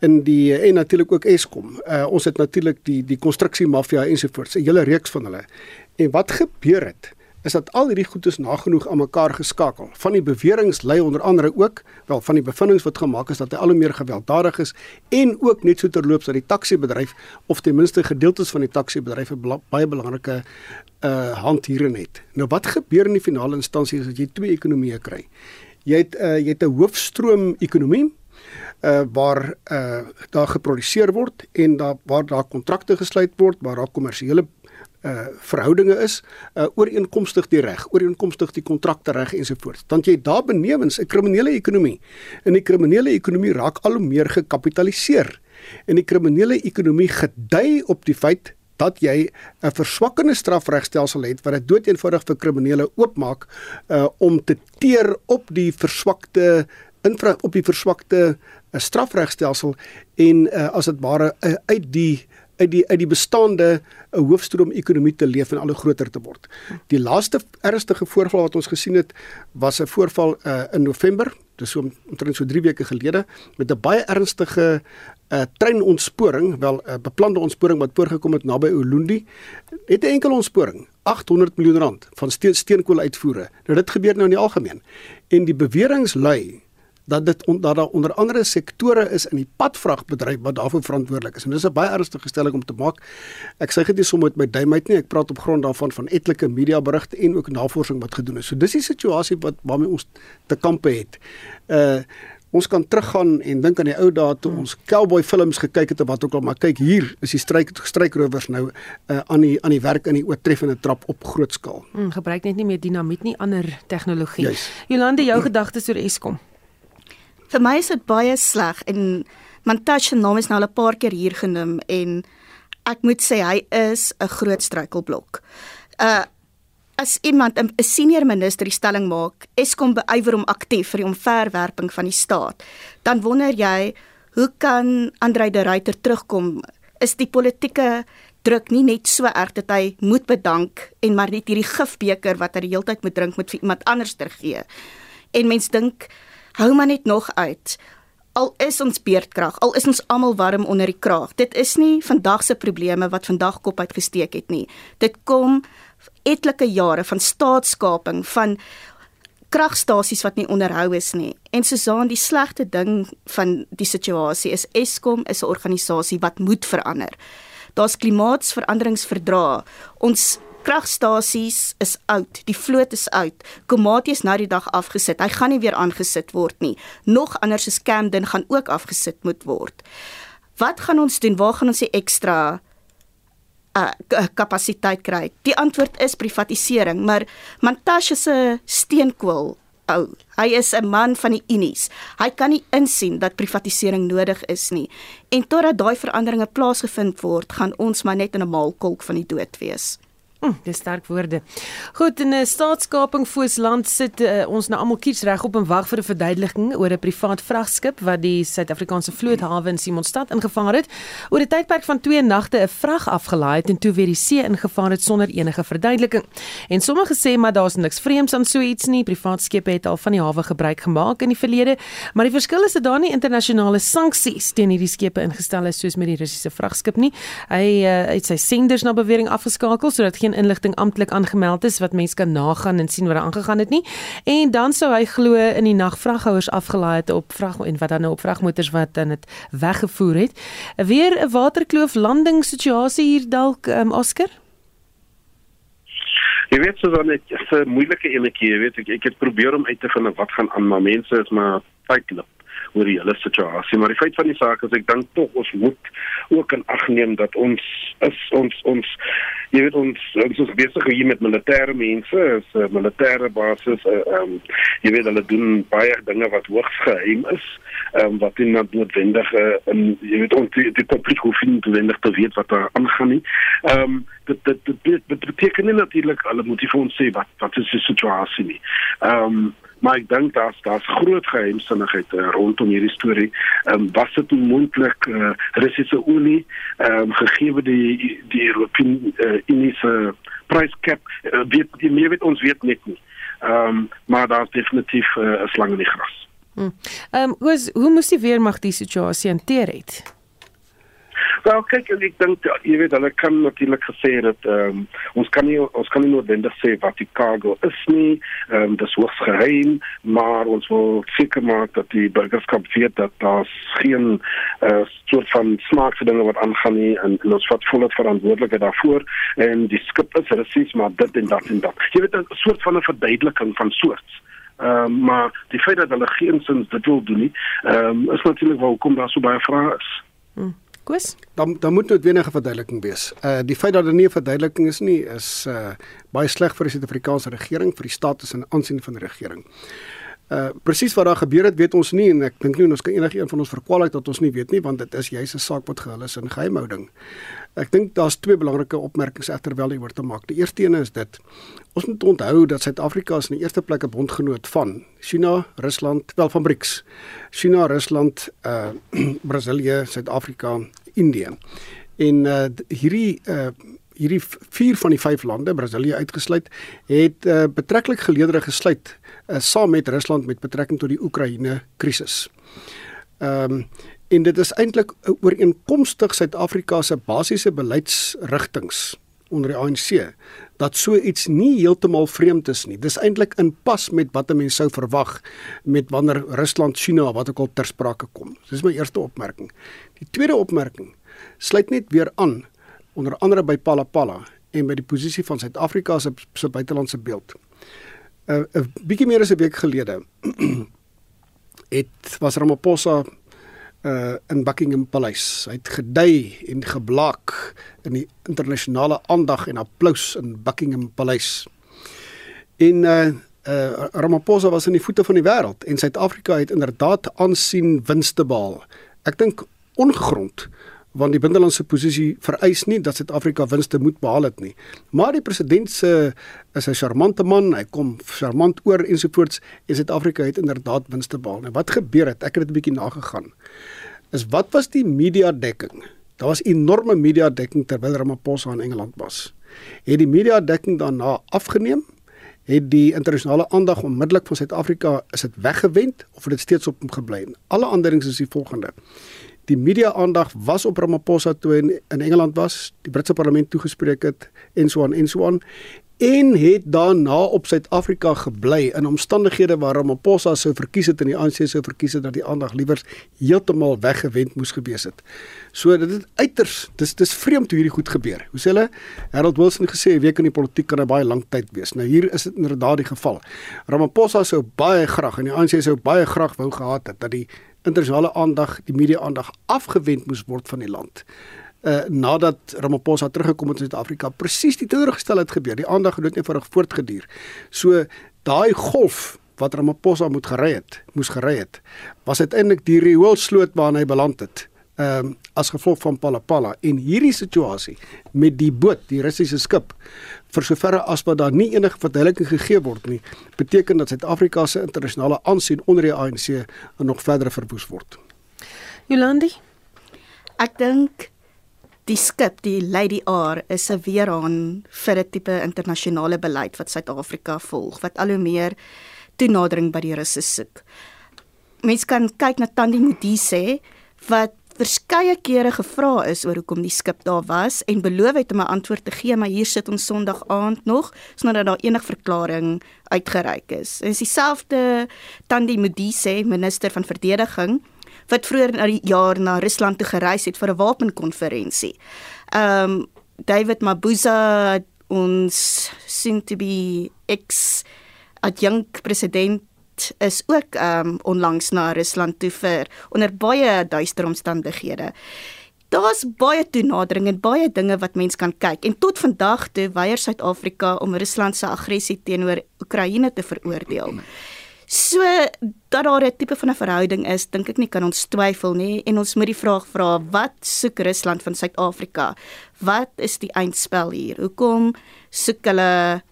In die en natuurlik ook Eskom. Uh ons het natuurlik die die konstruksie mafia ensovoorts, 'n hele reeks van hulle. En wat gebeur het? Is dat al hierdie goed is nagenoeg aan mekaar geskakel. Van die beweringe lei onder andere ook wel van die bevindinge wat gemaak is dat hy al hoe meer gewelddadig is en ook net so terloops dat die taksiebedryf of ten minste gedeeltes van die taksiebedryf 'n baie belangrike uh hand hierin het. Nou wat gebeur in die finale instansie as jy twee ekonomieë kry? Jy het uh jy het 'n hoofstroom ekonomie uh waar uh daar geproduseer word en daar waar daar kontrakte gesluit word waar daar kommersiële uh verhoudinge is uh ooreenkomstig die reg, ooreenkomstig die kontrakte reg ensovoorts. Dan jy daar benewens 'n kriminele ekonomie. In die kriminele ekonomie raak al hoe meer gekapitaliseer. En die kriminele ekonomie gedui op die feit dat jy 'n verswakkende strafregstelsel het wat dit doeteenvoudig vir kriminele oopmaak uh om te teer op die verswakte infra op die verswakte uh, strafregstelsel en uh, as dit ware uh, uit die uit die uit die bestaande 'n uh, hoofstroom ekonomie te leef en al hoe groter te word. Die laaste ernstige voorval wat ons gesien het was 'n voorval uh, in November, dis so omtrent so 3 weke gelede met 'n baie ernstige uh, treinontsporing, wel 'n uh, beplande ontsporing wat voorgekom het naby Ulundi. Het 'n enkele ontsporing, 800 miljoen rand van steen, steenkool uitvoere. Nou dit gebeur nou in die algemeen. En die beweringe lui dat dit on, dat daar onder andere sektore is in die padvragbedryf wat daarvoor verantwoordelik is. En dis 'n baie ernstige stelling om te maak. Ek sê dit nie sommer met my duim uit nie, ek praat op grond daarvan van etlike mediaberigte en ook navorsing wat gedoen is. So dis die situasie wat waarmee ons te kampe het. Uh ons kan teruggaan en dink aan die ou dae toe ons cowboy films gekyk het of wat ook al, maar kyk hier is die stryk strykrowers nou uh, aan die aan die werk in die oortreffende trap op groot skaal.
Hmm, gebruik net nie meer dinamiet nie, ander tegnologie. Jolande, jou gedagtes oor Eskom?
Vir my is dit baie sleg en Mantashe se naam is nou al 'n paar keer hier genoem en ek moet sê hy is 'n groot struikelblok. Uh as iemand 'n senior minister die stelling maak, Eskom beywer om aktief vir die omverwerping van die staat, dan wonder jy hoe kan Andrei de Ruyter terugkom is die politieke druk nie net so erg dat hy moet bedank en maar net hierdie gifbeker wat hy die hele tyd moet drink met iemand anders ter gee. En mens dink hou maar net nog uit. Al is ons beerdkrag, al is ons almal warm onder die kraag. Dit is nie vandag se probleme wat vandag kop uitgesteek het nie. Dit kom etlike jare van staatskaping van kragstasies wat nie onderhou is nie. En Susan, die slegte ding van die situasie is Eskom is 'n organisasie wat moet verander. Daar's klimaatsveranderingsverdrag. Ons kragstasies is oud, die vloot is oud. Komati is nou die dag afgesit. Hy gaan nie weer aangesit word nie. Nog anders is Camden gaan ook afgesit moet word. Wat gaan ons doen? Waar gaan ons die ekstra uh kapasiteit kry. Die antwoord is privatisering, maar Mantashe se steenkool ou. Hy is 'n man van die Unies. Hy kan nie insien dat privatisering nodig is nie. En totdat daai veranderinge plaasgevind word, gaan ons maar net in 'n maalkolk van die dood wees.
Hm, dis sterk woorde. Goed, in 'n staatskaping voors land sit uh, ons nou almal kies reg op en wag vir 'n verduideliking oor 'n privaat vragskip wat die Suid-Afrikaanse vloothawe in Simonstad ingevaar het. Oor 'n tydperk van 2 nagte 'n vrag afgelaai het en toe weer die see ingevaar het sonder enige verduideliking. En sommige sê maar daar's niks vreemds aan so iets nie. Privaat skepe het al van die hawe gebruik gemaak in die verlede, maar die verskil is dat daar nie internasionale sanksies teen hierdie skepe ingestel is soos met die Russiese vragskip nie. Hy uh, het sy senders na bewering afgeskakel sodat geen geen inligting amptelik aangemeld is wat mense kan nagaan en sien wat er aangegaan het nie. En dan sou hy glo in die nag vraghouers afgelaai het op vrag en wat dan nou op vragmotors wat dan dit weggevoer het. Weer 'n waterkloof landing situasie hier dalk um, Oscar.
Jy weet so dan net 'n moeilike enetjie, jy weet ek ek het probeer om uit te vind wat gaan aan, maar mense is maar feitelik oor die hele situasie. Maar die feit van die saak is ek dink tog ons moet ook in ag neem dat ons is ons ons jy weet ons ons is besig hier met militêre mense, is 'n uh, militêre basis. Ehm uh, um, jy weet hulle doen baie dinge wat hoogs geheim is. Ehm um, wat nie noodwendig uh, in jy weet ons die, publiek hoef nie te weet wat daar aangaan nie. Ehm um, dit dit dit beteken nie natuurlik hulle moet vir ons sê wat wat is die situasie nie. Ehm um, maar ek dink daar's daar's groot geheimsinnigheid uh, rondom hierdie storie. Ehm um, was dit moontlik eh uh, Russiese olie ehm um, gegee die die Europese uh, Unise pryscap uh, weet die meer weet ons weet net nie. Ehm um, maar daar's definitief eh, 'n uh, slang in die gras.
Ehm um, hoe hoe moes die weermag die situasie hanteer het?
Wel kyk ek dink ja, jy weet hulle kan natuurlik gesê dat um, ons kan nie ons kan nie noodwendig sê wat die cargo is nie. Ehm um, dis hoogs geheim, maar ons wil seker maak dat die burgerskap weet dat daar geen uh, soort van snaakse dinge wat aangaan nie en, en ons vat volle verantwoordelikheid daarvoor en die skip is resies maar dit en dat en dat. Jy weet 'n soort van 'n verduideliking van soorts. Ehm um, maar die feit dat hulle geen sins dit wil doen nie, ehm um, is natuurlik waar hoekom daar so baie vrae is.
Hmm. Koos?
Dan dan moet dit wenige verduideliking wees. Uh die feit dat daar nie 'n verduideliking is nie is uh baie sleg vir die Suid-Afrikaanse regering, vir die status en aansien van die regering. Uh presies wat daar gebeur het, weet ons nie en ek dink nie ons kan enige een van ons verkwalik dat ons nie weet nie want dit is juis 'n saak wat gehul is in geheimhouding. Ek dink daar's twee belangrike opmerkings egter wel hieroor te maak. Die eerste een is dit ons moet onthou dat Suid-Afrika is in die eerste plek 'n bondgenoot van China, Rusland, wel van BRICS. China, Rusland, uh Brasilië, Suid-Afrika, Indië. En uh hierdie uh hierdie vier van die vyf lande, Brasilië uitgesluit, het uh, betreklik geleedere gesluit uh, saam met Rusland met betrekking tot die Oekraïne krisis. Ehm um, en dit is eintlik ooreenkomstig Suid-Afrika se basiese beleidsrigtings onder die ANC dat so iets nie heeltemal vreemd is nie. Dis eintlik in pas met wat 'n mens sou verwag met wanneer Rusland, China wat ook al ter sprake kom. Dis my eerste opmerking. Die tweede opmerking sluit net weer aan onder andere by Palapala en by die posisie van Suid-Afrika se se buitelandse beeld. 'n uh, bietjie meer as 'n week gelede het was Ramaphosa uh in Buckingham Paleis. Hy het gedui en geblaak in die internasionale aandag en applous in Buckingham Paleis. En uh uh Ramaphosa was in die voete van die wêreld en Suid-Afrika het inderdaad aansien winste behaal. Ek dink ongegrond want die binnelandse posisie vereis nie dat Suid-Afrika winste moet behaal het nie. Maar die president se is 'n charmante man, hy kom charmant oor ensovoorts en Suid-Afrika het inderdaad winste behaal. Nou wat gebeur het? Ek het dit 'n bietjie nagegaan. Is wat was die media dekking Daar was enorme media dekking terwyl Ramaphosa in Engeland was. Het die media dekking daarna afgeneem? Het die internasionale aandag onmiddellik van Suid-Afrika is dit weggewend of het dit steeds op hom gebly? Alle aanduidings is die volgende. Die media aandag was op Ramaphosa toe in, in Engeland was, die Britse parlement toegespreek het en so aan en so aan en het daarna op Suid-Afrika gebly in omstandighede waar Ramaphosa sou verkies het en die ANC sou verkies het dat die aandag liewers heeltemal weggewend moes gewees het. So dit is uiters dis dis vreemd hoe hierdie goed gebeur. Hoe sê hulle? Harold Wilson gesê 'n week in die politiek kan 'n baie lang tyd wees. Nou hier is dit inderdaad die geval. Ramaphosa sou baie graag en die ANC sou baie graag wou gehad het dat die internasionale aandag, die media aandag afgewend moes word van die land uh, nadat Ramaphosa teruggekom het in Suid-Afrika presies die teenoorgestelde het gebeur. Die aandag het net eenvoudig voortgeduur. So daai golf wat Ramaphosa moet gery het, moes gery het, was uiteindelik die rioolsloot waarin hy beland het. Ehm um, as gevolg van Palapala en hierdie situasie met die boot, die Russiese skip vir soverre as wat daar nie enige verduideliking gegee word nie, beteken dat Suid-Afrika se internasionale aansien onder die ANC nog verder verwoes word.
Jolandi,
ek dink die skip, die Lady R, is 'n weerhaan vir 'n tipe internasionale beleid wat Suid-Afrika volg, wat al hoe meer toenadering by die Russe soek. Mense kan kyk na Tandi Modise wat verskeie kere gevra is oor hoekom die skip daar was en beloof het om 'n antwoord te gee, maar hier sit ons Sondag aand nog sonder dat daar enige verklaring uitgereik is. En dis dieselfde Tandi Modise, minister van verdediging, wat vroeër in die jaar na Rusland toe gereis het vir 'n wapenkonferensie. Ehm um, David Mabuza ons soon to be ex adjunct president is ook um, onlangs na Rusland toe vir onder baie duister omstandighede. Daar's baie toenadering en baie dinge wat mens kan kyk en tot vandag toe weier Suid-Afrika om Rusland se aggressie teenoor Oekraïne te veroordeel. So dat daar 'n tipe van 'n verhouding is, dink ek nie kan ons twyfel nie en ons moet die vraag vra wat soek Rusland van Suid-Afrika? Wat is die eindspel hier? Hoekom soek hulle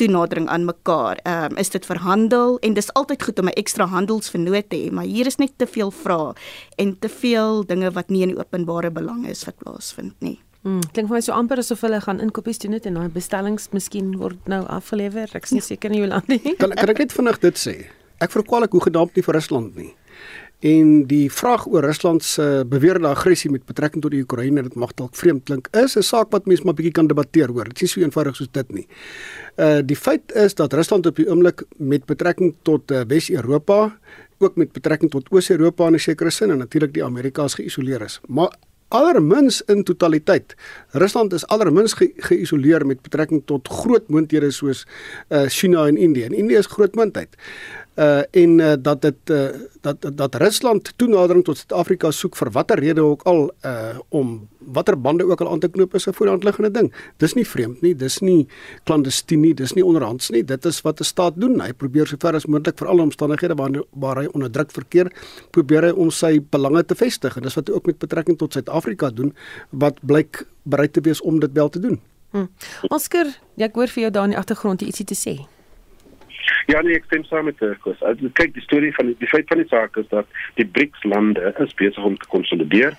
toenadering aan mekaar? Ehm um, is dit verhandel en dis altyd goed om 'n ekstra handelsvernoot te hê, maar hier is net te veel vrae en te veel dinge wat nie in die openbare belang is wat plaasvind nie.
Hmm, klink vir my so amper asof hulle gaan inkopies doen net en daai bestellings miskien word nou afgelewer. Ek is nie ja. seker nie nie.
kan, kan ek net vinnig dit sê? Ek verkwalik hoe gedamp nie vir Rusland nie. En die vraag oor Rusland se beweerde aggressie met betrekking tot die Oekraïne, dit mag dalk vreemd klink, is 'n saak wat mense maar bietjie kan debatteer oor. Dit is nie so eenvoudig soos dit nie. Uh die feit is dat Rusland op die oomblik met betrekking tot uh, Wes-Europa, ook met betrekking tot Oos-Europa in 'n sekere sin en natuurlik die Amerika's geïsoleer is. Maar allermins in totaliteit. Rusland is allermins ge geïsoleer met betrekking tot groot moondhede soos uh China en Indië. En Indië is groot moondheid uh en uh, dat dit uh dat dat Rusland toenadering tot Suid-Afrika soek vir watter rede ook al uh om watter bande ook al aan te knoop is 'n voorhandliggende ding. Dis nie vreemd nie, dis nie klandestien nie, dis nie onderhands nie. Dit is wat 'n staat doen. Hy probeer sover as moontlik vir alle omstandighede waar waar hy onder druk verkeer, probeer hy om sy belange te vestig en dis wat hy ook met betrekking tot Suid-Afrika doen wat blyk bereid te wees om dit wel te doen.
Hm. Oscar, ek hoor vir jou daar in die agtergrond ietsie te sê.
Ja nee, ek stem saam met. As jy kyk die storie van die, die feit van die saak is dat die BRICS lande is besig om te konsolideer.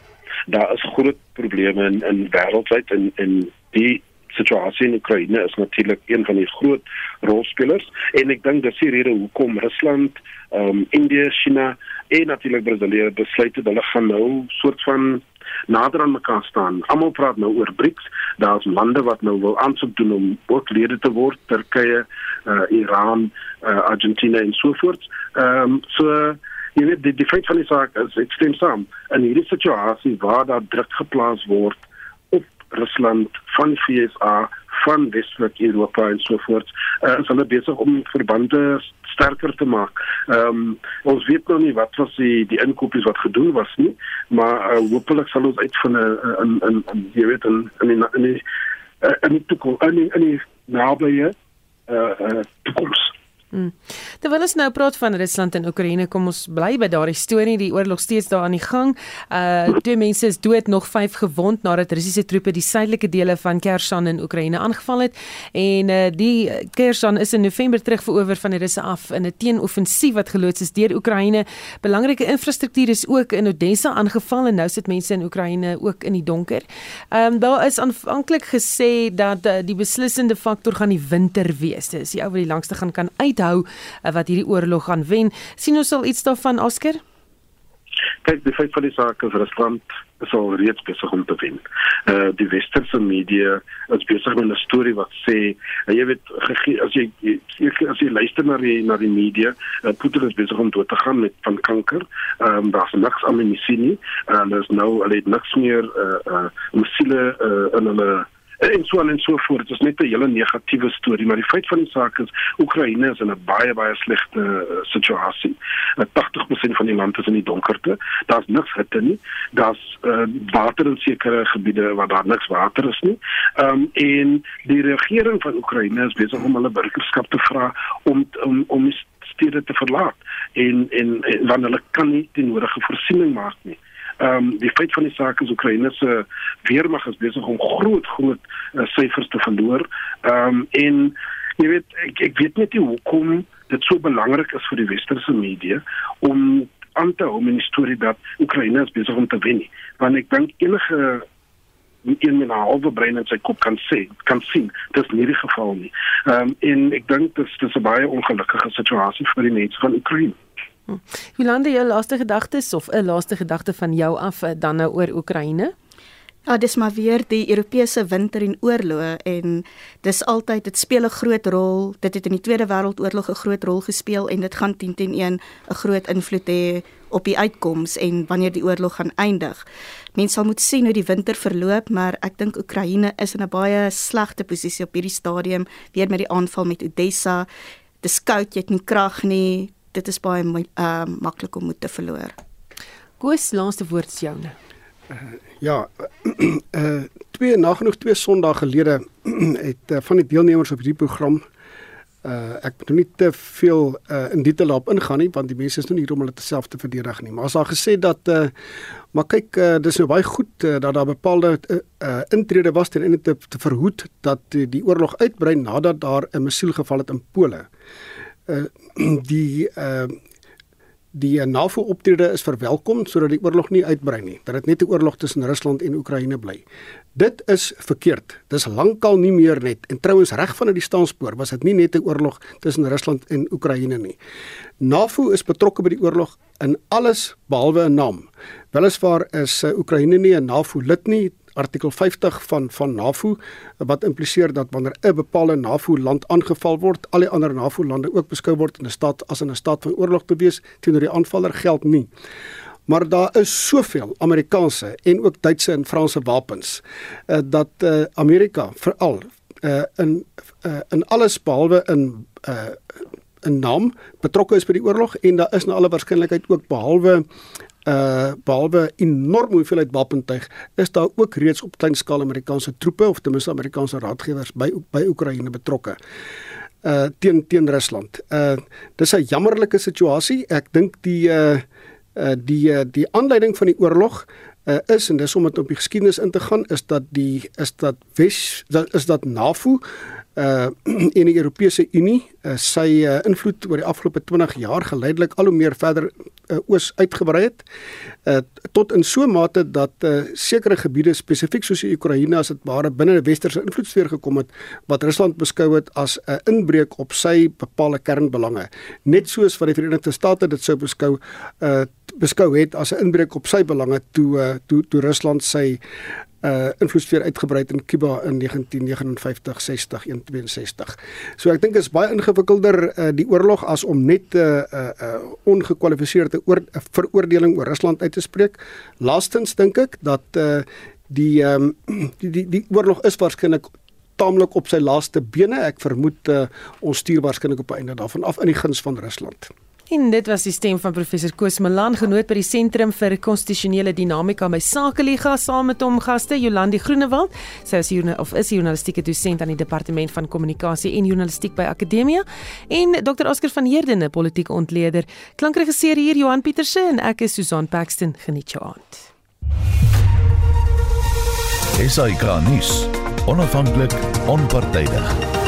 Daar is groot probleme in in wêreldwyd en en die situasie in Oekraïne is natuurlik een van die groot rolspelers en ek dink dis die rede hoekom Rusland, ehm um, Indië, China en natuurlik Brasilië besluit het hulle gaan nou soort van nader aan mekaar staan. Almal praat nou oor BRICS. Daar's lande wat nou wil aansoek doen om ook lede te word, Turkye, uh, Iran, uh, Argentina en so voort. Ehm um, so jy weet die die feit van die saak is ek stem saam in hierdie situasie waar daar druk geplaas word Rusland van FSA van Wes-Europa en so voort. Uh, is hulle besig om verbande sterker te maak. Ehm um, ons weet nog nie wat was die die inkopies wat gedoen was nie, maar uh, hopelik sal ons uit van 'n 'n 'n jy weet 'n 'n 'n 'n 'n toekoms in in die nabye uh, uh toekoms
Mm. Terwyl ons nou praat van Rusland en Oekraïne, kom ons bly by daardie storie, die oorlog steeds daar aan die gang. Uh twee mense is dood, nog 5 gewond nadat Russiese troepe die suidelike dele van Kherson in Oekraïne aangeval het. En uh die Kherson is in November terug verower van die Russe af in 'n teenoffensief wat geloods is deur Oekraïne. Belangrike infrastruktuur is ook in Odessa aangeval en nou sit mense in Oekraïne ook in die donker. Ehm um, daar is aanvanklik gesê dat uh, die beslissende faktor gaan die winter wees. Dis die ou wat die langste gaan kan uit uithou uh, wat hierdie oorlog gaan wen. sien ons al iets daarvan Oscar?
Kyk, die feit van die saak is Rusland is al reeds besig om te wen. Uh die westerse media is besig met 'n storie wat sê, uh, jy weet as jy as jy luister na die na die media, uh, Putin is besig om dood te gaan met van kanker. Ehm um, daar's niks ammunisie nie. En uh, daar's nou al niks meer uh uh missiele uh in hulle en so en so voort. Dit is net 'n hele negatiewe storie, maar die feit van die saak is Oekraïne is in 'n baie baie slegte uh, situasie. Uh, 80% van die land is in die donkerte. Daar's niks hitte nie. Daar's uh, water in sekere gebiede waar daar niks water is nie. Ehm um, en die regering van Oekraïne is besig om hulle burgerskap te vra om om om stede te verlaat en en, en wanneer hulle kan nie die nodige voorsiening maak nie. Ehm um, die feit van die saak is Oekraïne se weermag is besig om groot groot uh, syfers te verloor. Ehm um, en jy weet ek ek weet net nie hoekom dit so belangrik is vir die westerse media om aan te hou met die storie dat Oekraïne besig om te wen. Want ek dink enige een met 'n halwe brein in sy kop kan sê, kan sien, dis nie die geval nie. Ehm um, en ek dink dit is 'n baie ongelukkige situasie vir die mense van Oekraïne.
Jolande, jou laaste gedagtes of 'n laaste gedagte van jou af eh, dan nou oor Oekraïne?
Ja, dis maar weer die Europese winter en oorlog en dis altyd dit speel 'n groot rol. Dit het in die Tweede Wêreldoorlog 'n groot rol gespeel en dit gaan 10 teen 1 'n groot invloed hê op die uitkoms en wanneer die oorlog gaan eindig. Mense sal moet sien hoe die winter verloop, maar ek dink Oekraïne is in 'n baie slegte posisie op hierdie stadium weer met die aanval met Odessa. Dis koud, jy het nie krag nie dit is baie uh, maklik om te verloor.
Koos laaste woord is joune.
Uh, ja, uh, twee nagenoeg twee Sondae gelede het uh, van die deelnemers op hierdie program uh ek moet nou nie te veel uh in detail op ingaan nie want die mense is nou nie hier om hulle self te verdedig nie maar as daar gesê dat uh maar kyk uh, dis nou baie goed uh, dat daar bepaalde uh, uh intrede was ten einde te, te verhoed dat uh, die oorlog uitbrei nadat daar 'n missiel geval het in Pole. Uh die uh die NAVO optrede is verwelkom sodat die oorlog nie uitbrei nie. Dat dit net 'n oorlog tussen Rusland en Oekraïne bly. Dit is verkeerd. Dis lankal nie meer net en trouens reg van uit die staanspoor was dit nie net 'n oorlog tussen Rusland en Oekraïne nie. NAVO is betrokke by die oorlog in alles behalwe 'n naam. Weliswaar is uh, Oekraïne nie 'n NAVO lid nie, artikel 50 van van NAVO wat impliseer dat wanneer 'n bepaalde NAVO land aangeval word, al die ander NAVO lande ook beskou word in 'n staat as in 'n staat van oorlog te wees teenoor die aanvaller geld nie. Maar daar is soveel Amerikaanse en ook Duitse en Franse wapens uh, dat uh, Amerika veral uh, in uh, in alles behalwe in uh, 'n naam betrokke is by die oorlog en daar is na alle waarskynlikheid ook behalwe uh behalwe enorm hoeveelheid wapentuig is daar ook reeds op klein skaal Amerikaanse troepe of ten minste Amerikaanse raadgewers by by Oekraïne betrokke uh teen teen Rusland. Uh dis 'n jammerlike situasie. Ek dink die uh uh die uh, die aanleiding van die oorlog uh is en dis om dit op die geskiedenis in te gaan is dat die is dat Wes dat is dat NAVO uh in die Europese Unie uh, sy uh, invloed oor die afgelope 20 jaar geleidelik al hoe meer verder uh, oos uitgebrei het uh, tot in so 'n mate dat uh, sekere gebiede spesifiek soos die Oekraïne as dit ware binne 'n westerse invloedsfeer gekom het wat Rusland beskou het as 'n uh, inbreuk op sy bepaalde kernbelange. Net soos wat die Verenigde State dit sou beskou uh, beskou het as 'n inbreuk op sy belange toe uh, toe toe Rusland sy uh invloedsfeer uitgebrei in Kuba in 1959 60 162. So ek dink dit is baie ingewikkelder uh die oorlog as om net 'n uh, uh, uh ongekwalifiseerde oor, uh, veroordeling oor Rusland uit te spreek. Laastens dink ek dat uh die um die die, die oorlog is waarskynlik taamlik op sy laaste bene. Ek vermoed uh, ons stuur waarskynlik op einde daarvan af in die guns van Rusland.
En dit was die stem van professor Koos Malan genoot by die Sentrum vir Konstitusionele Dinamika by Sakeliga saam met hom gaste Jolandi Groenewald. Sy is hier of is journalistieke dosent aan die Departement van Kommunikasie en Journalistiek by Akademia en Dr. Oscar van Heerden, politieke ontleder. Klankregisseur hier Johan Pieterse en ek is Susan Paxton. Geniet jou aand.
SAK nuus. Onafhanklik, onpartydig.